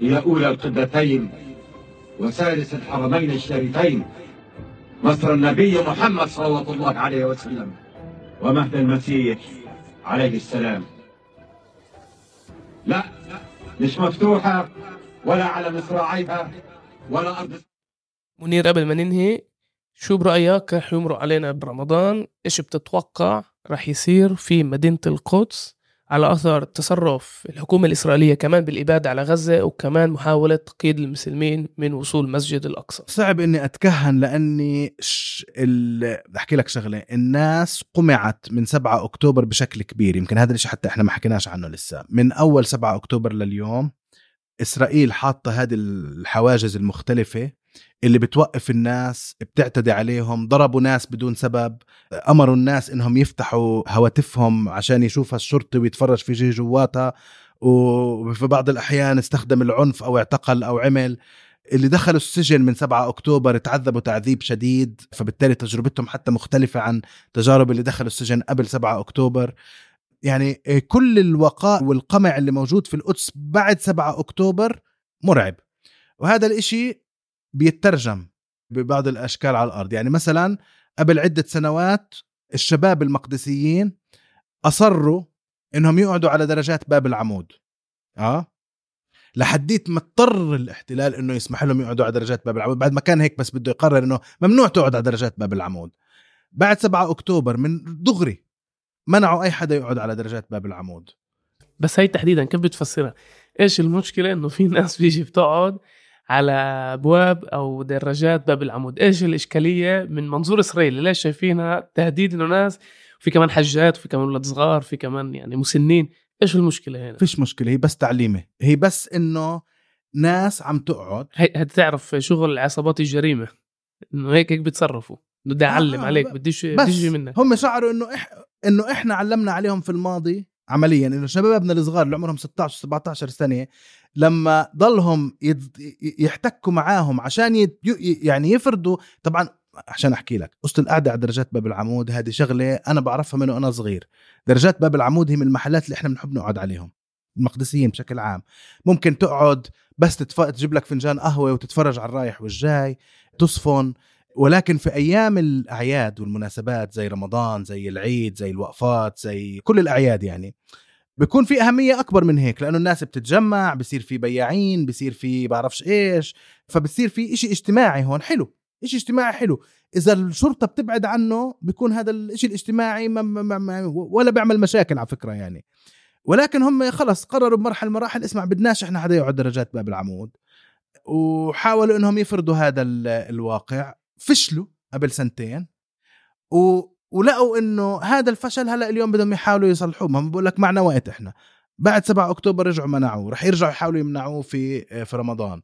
Speaker 4: هي أولى القبلتين وثالث الحرمين الشريفين مصر النبي محمد صلى الله عليه وسلم ومهد المسيح عليه السلام. لا مش مفتوحة ولا على مصراعيها ولا أرض.
Speaker 2: منير قبل ما ننهي شو برأيك رح يمرق علينا برمضان؟ إيش بتتوقع رح يصير في مدينة القدس؟ على أثر تصرف الحكومة الإسرائيلية كمان بالإبادة على غزة وكمان محاولة تقييد المسلمين من وصول مسجد الأقصى.
Speaker 1: صعب إني أتكهن لأني ش... ال... بدي أحكي لك شغلة. الناس قمعت من 7 أكتوبر بشكل كبير. يمكن هذا الشيء حتى إحنا ما حكيناش عنه لسه. من أول 7 أكتوبر لليوم إسرائيل حاطة هذه الحواجز المختلفة اللي بتوقف الناس بتعتدي عليهم ضربوا ناس بدون سبب أمروا الناس إنهم يفتحوا هواتفهم عشان يشوفها الشرطي ويتفرج في شيء جواتها وفي بعض الأحيان استخدم العنف أو اعتقل أو عمل. اللي دخلوا السجن من 7 أكتوبر تعذبوا تعذيب شديد فبالتالي تجربتهم حتى مختلفة عن تجارب اللي دخلوا السجن قبل 7 أكتوبر. يعني كل الوقاء والقمع اللي موجود في القدس بعد 7 أكتوبر مرعب. وهذا الإشي بيترجم ببعض الأشكال على الأرض. يعني مثلا قبل عدة سنوات الشباب المقدسيين أصروا إنهم يقعدوا على درجات باب العمود. آه؟ لحديت ما اضطر الاحتلال إنه يسمح لهم يقعدوا على درجات باب العمود. بعد ما كان هيك بس بده يقرر إنه ممنوع تقعد على درجات باب العمود. بعد 7 أكتوبر من دغري منعوا أي حدا يقعد على درجات باب العمود.
Speaker 2: بس هي تحديدا كيف بتفسرها؟ إيش المشكلة إنه في ناس بيجي بتقعد على أبواب أو دراجات باب العمود. إيش الإشكالية من منظور اسرائيلي ليش شايفينها تهديد إنه ناس؟ في كمان حجات وفي كمان ولاد صغار في كمان يعني مسنين. إيش المشكلة هنا؟
Speaker 1: فيش مشكلة هي بس تعليمة. هي بس إنه ناس عم تقعد.
Speaker 2: هي هتعرف شغل عصابات الجريمة. إنه هيك هيك بيتصرفوا بدي أعلم
Speaker 1: آه،
Speaker 2: عليك بديش بديش منك.
Speaker 1: هم شعروا إنه إح... إنه إحنا علمنا عليهم في الماضي. عمليا إنه شبابنا الصغار اللي عمرهم 16 17 سنة لما ضلهم. يحتكوا معاهم عشان يعني يفرضوا طبعا عشان أحكي لك قصه القعده على درجات باب العمود هذه شغلة أنا بعرفها من وأنا صغير درجات باب العمود هي من المحلات اللي إحنا بنحب نقعد عليهم المقدسيين بشكل عام ممكن تقعد بس. تجيب لك فنجان قهوة وتتفرج على الرايح والجاي تصفن ولكن في أيام الأعياد والمناسبات زي رمضان زي العيد زي الوقفات زي كل الأعياد يعني بيكون في أهمية أكبر من هيك لأنه الناس بتتجمع بصير في بياعين بصير في بعرفش إيش فبصير في إشي اجتماعي هون حلو إشي اجتماعي حلو. إذا الشرطة بتبعد عنه بيكون هذا الإشي الاجتماعي ما ما ما ولا بيعمل مشاكل على فكرة يعني. ولكن هم خلص قرروا بمرحلة مراحل اسمع بدناش إحنا حدا يقعد درجات باب العمود وحاولوا إنهم يفرضوا هذا ال- الواقع. فشلوا قبل سنتين و... ولقوا إنه هذا الفشل هلأ اليوم بدهم يحاولوا يصلحوه. ما بقول لك معنا وقت إحنا. بعد 7 أكتوبر رجعوا منعوه رح يرجعوا يحاولوا يمنعوه في في رمضان.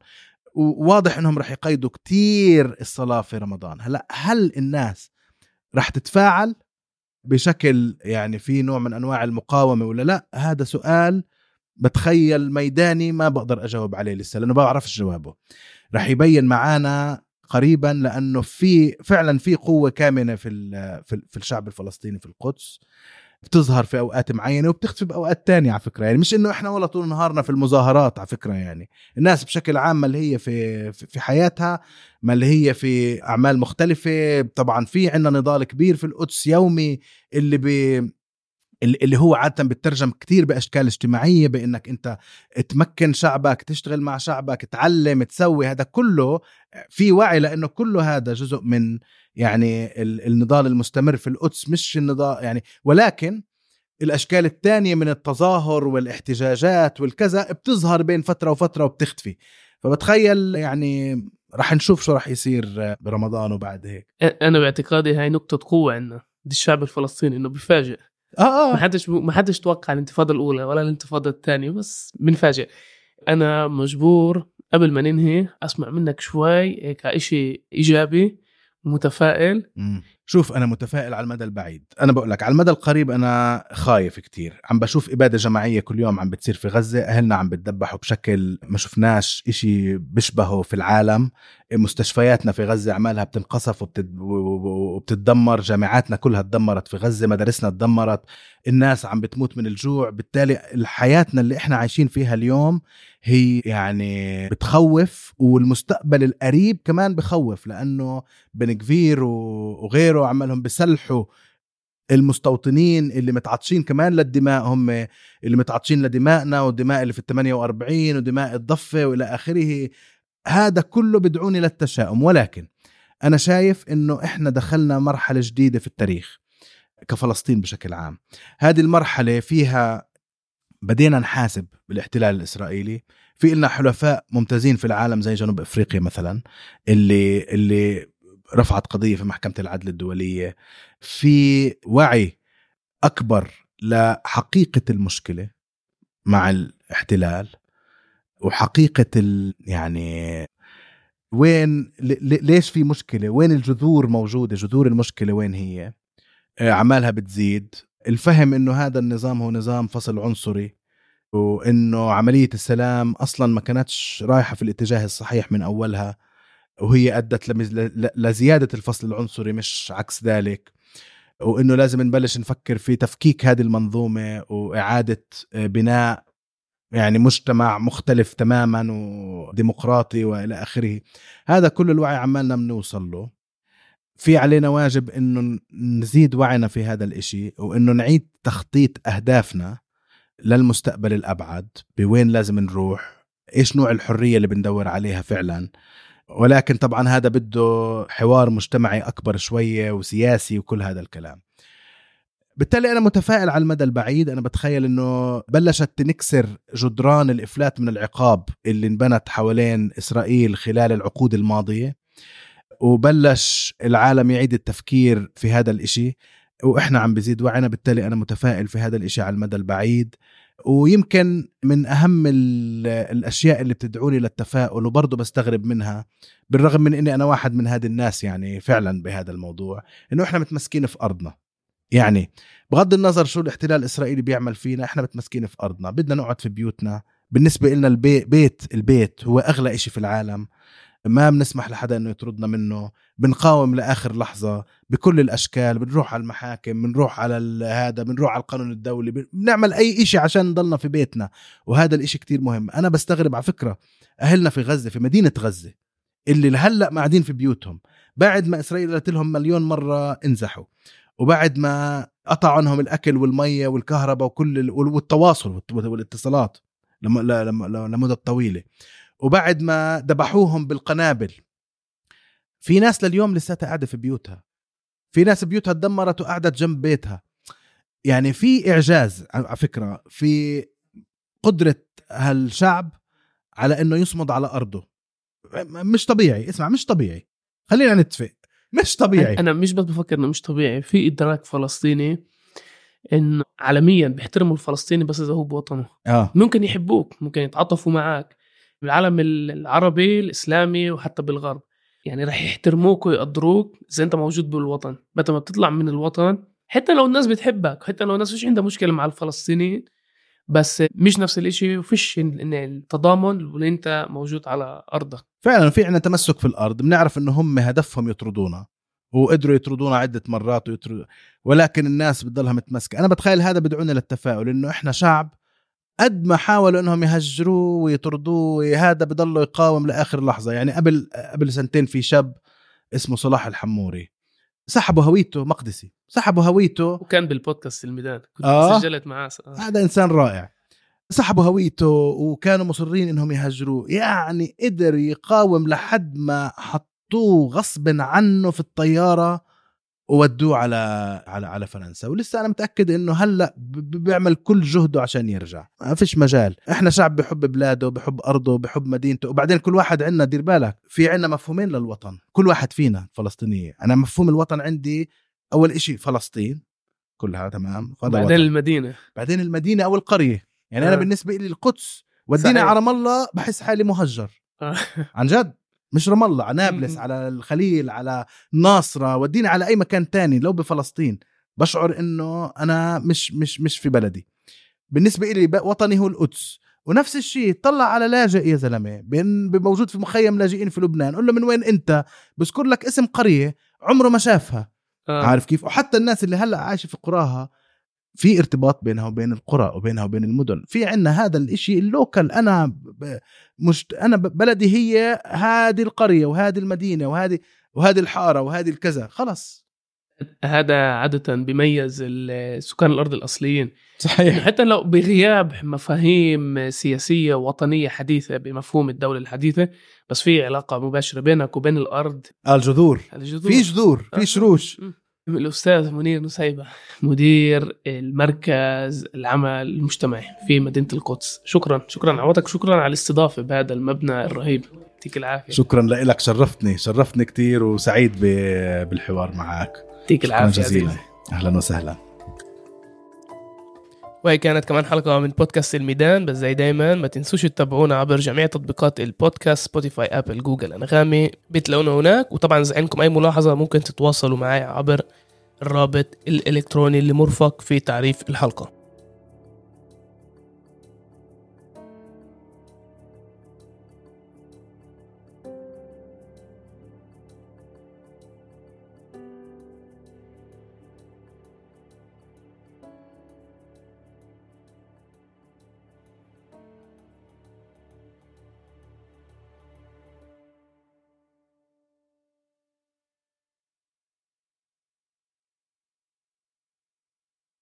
Speaker 1: وواضح إنهم رح يقيدوا كتير الصلاة في رمضان. هلأ هل الناس رح تتفاعل بشكل يعني في نوع من أنواع المقاومة ولا لأ؟ هذا سؤال بتخيل ميداني ما بقدر أجاوب عليه لسه لأنه ما بعرفش جوابه. رح يبين معانا قريبا لأنه في فعلا في قوة كامنة في في ال- في الشعب الفلسطيني في القدس. بتظهر في أوقات معينة وبتختفي بأوقات تانية على فكرة. يعني مش إنه إحنا ولا طول نهارنا في المظاهرات على فكرة يعني. الناس بشكل عام ما اللي هي في في حياتها ما اللي هي في أعمال مختلفة. طبعا في عندنا نضال كبير في القدس يومي اللي بي اللي هو عادة بترجم كتير بأشكال اجتماعية بأنك أنت تمكن شعبك تشتغل مع شعبك تعلم تسوي هذا كله في وعي لأنه كله هذا جزء من يعني ال- النضال المستمر في القدس مش النضال يعني ولكن الأشكال الثانية من التظاهر والإحتجاجات والكذا بتظهر بين فترة وفترة وبتختفي. فبتخيل يعني رح نشوف شو رح يصير برمضان وبعد هيك.
Speaker 2: أنا باعتقادي هاي نقطة قوة عندنا دي الشعب الفلسطيني إنه بيفاجئ
Speaker 1: آه
Speaker 2: ما
Speaker 1: آه
Speaker 2: حدش ما حدش توقع الانتفاضة الأولى ولا الانتفاضة الثانية بس بنفاجئ. أنا مجبور قبل ما ننهي أسمع منك شوي هيك شيء إيجابي متفائل.
Speaker 1: مم. شوف أنا متفائل على المدى البعيد. أنا بقول لك على المدى القريب أنا خايف كتير. عم بشوف إبادة جماعية كل يوم عم بتصير في غزة أهلنا عم بتذبحوا بشكل ما شفناش إشي بيشبهه في العالم. مستشفياتنا في غزة عمالها بتنقصف. وبتتدمر جامعاتنا كلها تدمرت في غزة مدارسنا تدمرت الناس عم بتموت من الجوع بالتالي حياتنا اللي إحنا عايشين فيها اليوم هي يعني بتخوف والمستقبل القريب كمان بخوف لأنه بن كفير وغيره عمالهم بسلحوا المستوطنين اللي متعطشين كمان للدماء هم اللي متعطشين لدمائنا والدماء اللي في ال 48 ودماء الضفة وإلى آخره هذا كله بدعوني للتشاؤم. ولكن أنا شايف إنه إحنا دخلنا مرحلة جديدة في التاريخ كفلسطين بشكل عام. هذه المرحلة فيها بدينا نحاسب بالاحتلال الإسرائيلي. في لنا حلفاء ممتازين في العالم زي جنوب إفريقيا مثلا اللي اللي رفعت قضية في محكمة العدل الدولية. في وعي أكبر لحقيقة المشكلة مع الاحتلال. وحقيقة ال يعني وين ليش في مشكلة؟ وين الجذور موجودة؟ جذور المشكلة وين هي؟ آه، عمالها بتزيد. الفهم إنه هذا النظام هو نظام فصل عنصري وإنه عملية السلام أصلا ما كانتش رايحة في الاتجاه الصحيح من أولها وهي أدت لزيادة الفصل العنصري مش عكس ذلك. وإنه لازم نبلش نفكر في تفكيك هذه المنظومة وإعادة بناء يعني مجتمع مختلف تماما وديمقراطي وإلى آخره. هذا كل الوعي عمالنا بنوصل له. في علينا واجب إنه نزيد وعينا في هذا الإشي وإنه نعيد تخطيط أهدافنا للمستقبل الأبعد بوين لازم نروح إيش نوع الحرية اللي بندور عليها فعلا. ولكن طبعا هذا بده حوار مجتمعي أكبر شوية وسياسي وكل هذا الكلام. بالتالي أنا متفائل على المدى البعيد. أنا بتخيل إنه بلشت تنكسر جدران الإفلات من العقاب اللي انبنت حوالين إسرائيل خلال العقود الماضية وبلش العالم يعيد التفكير في هذا الإشي وإحنا عم بزيد وعينا. بالتالي أنا متفائل في هذا الإشي على المدى البعيد. ويمكن من أهم الأشياء اللي بتدعوني للتفاؤل وبرضه بستغرب منها بالرغم من إني أنا واحد من هذه الناس يعني فعلا بهذا الموضوع إنه إحنا متمسكين في أرضنا. يعني بغض النظر شو الاحتلال الإسرائيلي بيعمل فينا إحنا متمسكين في أرضنا بدنا نقعد في بيوتنا. بالنسبة لنا البيت بيت البيت هو أغلى إشي في العالم. ما بنسمح لحدا إنه يطردنا منه. بنقاوم لآخر لحظة بكل الأشكال. بنروح على المحاكم بنروح على هذا بنروح على القانون الدولي بنعمل أي شيء عشان نضلنا في بيتنا. وهذا الإشي كتير مهم. أنا بستغرب على فكرة أهلنا في غزة في مدينة غزة اللي لهلا قاعدين في بيوتهم. بعد ما إسرائيل قالت لهم مليون مرة انزحوا. وبعد ما قطع عنهم الأكل والمية والكهرباء وكل والتواصل والاتصالات لمدة طويلة. وبعد ما ذبحوهم بالقنابل في ناس لليوم لساتها قاعدة في بيوتها. في ناس بيوتها تدمرت وقعدت جنب بيتها. يعني في إعجاز على فكرة في قدرة هالشعب على إنه يصمد على أرضه. مش طبيعي اسمع مش طبيعي. خلينا نتفق. مش طبيعي.
Speaker 2: أنا مش بس بفكر إنه مش طبيعي في إدراك فلسطيني انه عالميا بيحترموا الفلسطيني بس إذا هو بوطنه.
Speaker 1: آه.
Speaker 2: ممكن يحبوك ممكن يتعاطفوا معك بالعالم العربي الإسلامي وحتى بالغرب. يعني رح يحترموك ويقدروك إذا أنت موجود بالوطن. متى ما بتطلع من الوطن حتى لو الناس بتحبك حتى لو الناس مش عندها مشكلة مع الفلسطينيين بس مش نفس الشيء وفيش التضامن واللي أنت موجود على أرضك.
Speaker 1: فعلا في عندنا تمسك في الأرض بنعرف إنه هم هدفهم يطردونا وقدروا يطردونا عدة مرات ويطردوا ولكن الناس بتضلها متمسكة. أنا بتخيل هذا بدعونا للتفاؤل إنه إحنا شعب قد ما حاولوا إنهم يهجروه ويطردوه هذا بضله يقاوم لآخر لحظة. يعني قبل قبل سنتين في شاب اسمه صلاح الحموري. سحبوا هويته مقدسي سحبوا هويته
Speaker 2: وكان بالبودكاست الميدان كنت
Speaker 1: آه
Speaker 2: سجلت معاه
Speaker 1: آه. هذا إنسان رائع سحبوا هويته وكانوا مصرين إنهم يهجروه يعني قدر يقاوم لحد ما حطوه غصب عنه في الطيارة وودوه على على على فرنسا. ولسه أنا متأكد إنه هلأ بيعمل كل جهده عشان يرجع. ما فيش مجال. إحنا شعب بحب بلاده بحب أرضه بحب مدينته. وبعدين كل واحد عندنا دير بالك في عندنا مفهومين للوطن. كل واحد فينا فلسطينية. أنا مفهوم الوطن عندي أول إشي فلسطين. كلها تمام.
Speaker 2: بعدين وطن. المدينة.
Speaker 1: بعدين المدينة أو القرية. يعني آه. أنا بالنسبة لي القدس وديني على رام الله بحس حالي مهجر.
Speaker 2: آه.
Speaker 1: عن جد. مش رام الله على نابلس. على الخليل على الناصرة وديني على أي مكان تاني لو بفلسطين. بشعر إنه أنا مش مش مش في بلدي. بالنسبة لي وطني هو القدس. ونفس الشيء طلع على لاجئ يا زلمة. موجود في مخيم لاجئين في لبنان. قول له من وين أنت؟ بذكر لك اسم قرية عمره ما شافها.
Speaker 2: آه.
Speaker 1: عارف كيف؟ وحتى الناس اللي هلأ عايشة في قراها في ارتباط بينها وبين القرى وبينها وبين المدن. في عنا هذا الإشي اللوكل أنا ب- مش أنا ب- بلدي هي هذه القرية وهذه المدينة وهذه وهذه الحارة وهذه الكذا. خلص
Speaker 2: هذا عادة بيميز سكان الأرض الأصليين.
Speaker 1: صحيح.
Speaker 2: حتى لو بغياب مفاهيم سياسية وطنية حديثة بمفهوم الدولة الحديثة بس في علاقة مباشرة بينك وبين الأرض.
Speaker 1: الجذور.
Speaker 2: الجذور.
Speaker 1: في جذور
Speaker 2: آه.
Speaker 1: في شروش
Speaker 2: الأستاذ منير نسيبة مدير المركز العمل المجتمعي في مدينة القدس. شكرا شكرا. عوضك شكرا على الاستضافة بهذا المبنى الرهيب. يعطيك العافية.
Speaker 1: شكرا لك شرفتني شرفتني كتير وسعيد بالحوار معك.
Speaker 2: يعطيك
Speaker 1: شكرا
Speaker 2: العافية
Speaker 1: جزيلا.
Speaker 2: عزيزي.
Speaker 1: أهلا وسهلا.
Speaker 2: وهي كانت كمان حلقة من بودكاست الميدان بس زي دايما ما تنسوش تتابعونا عبر جميع تطبيقات البودكاست Spotify Apple Google انغامي بتلاقونا هناك. وطبعا إذا عندكم أي ملاحظة ممكن تتواصلوا معي عبر الرابط الإلكتروني اللي مرفق في تعريف الحلقة.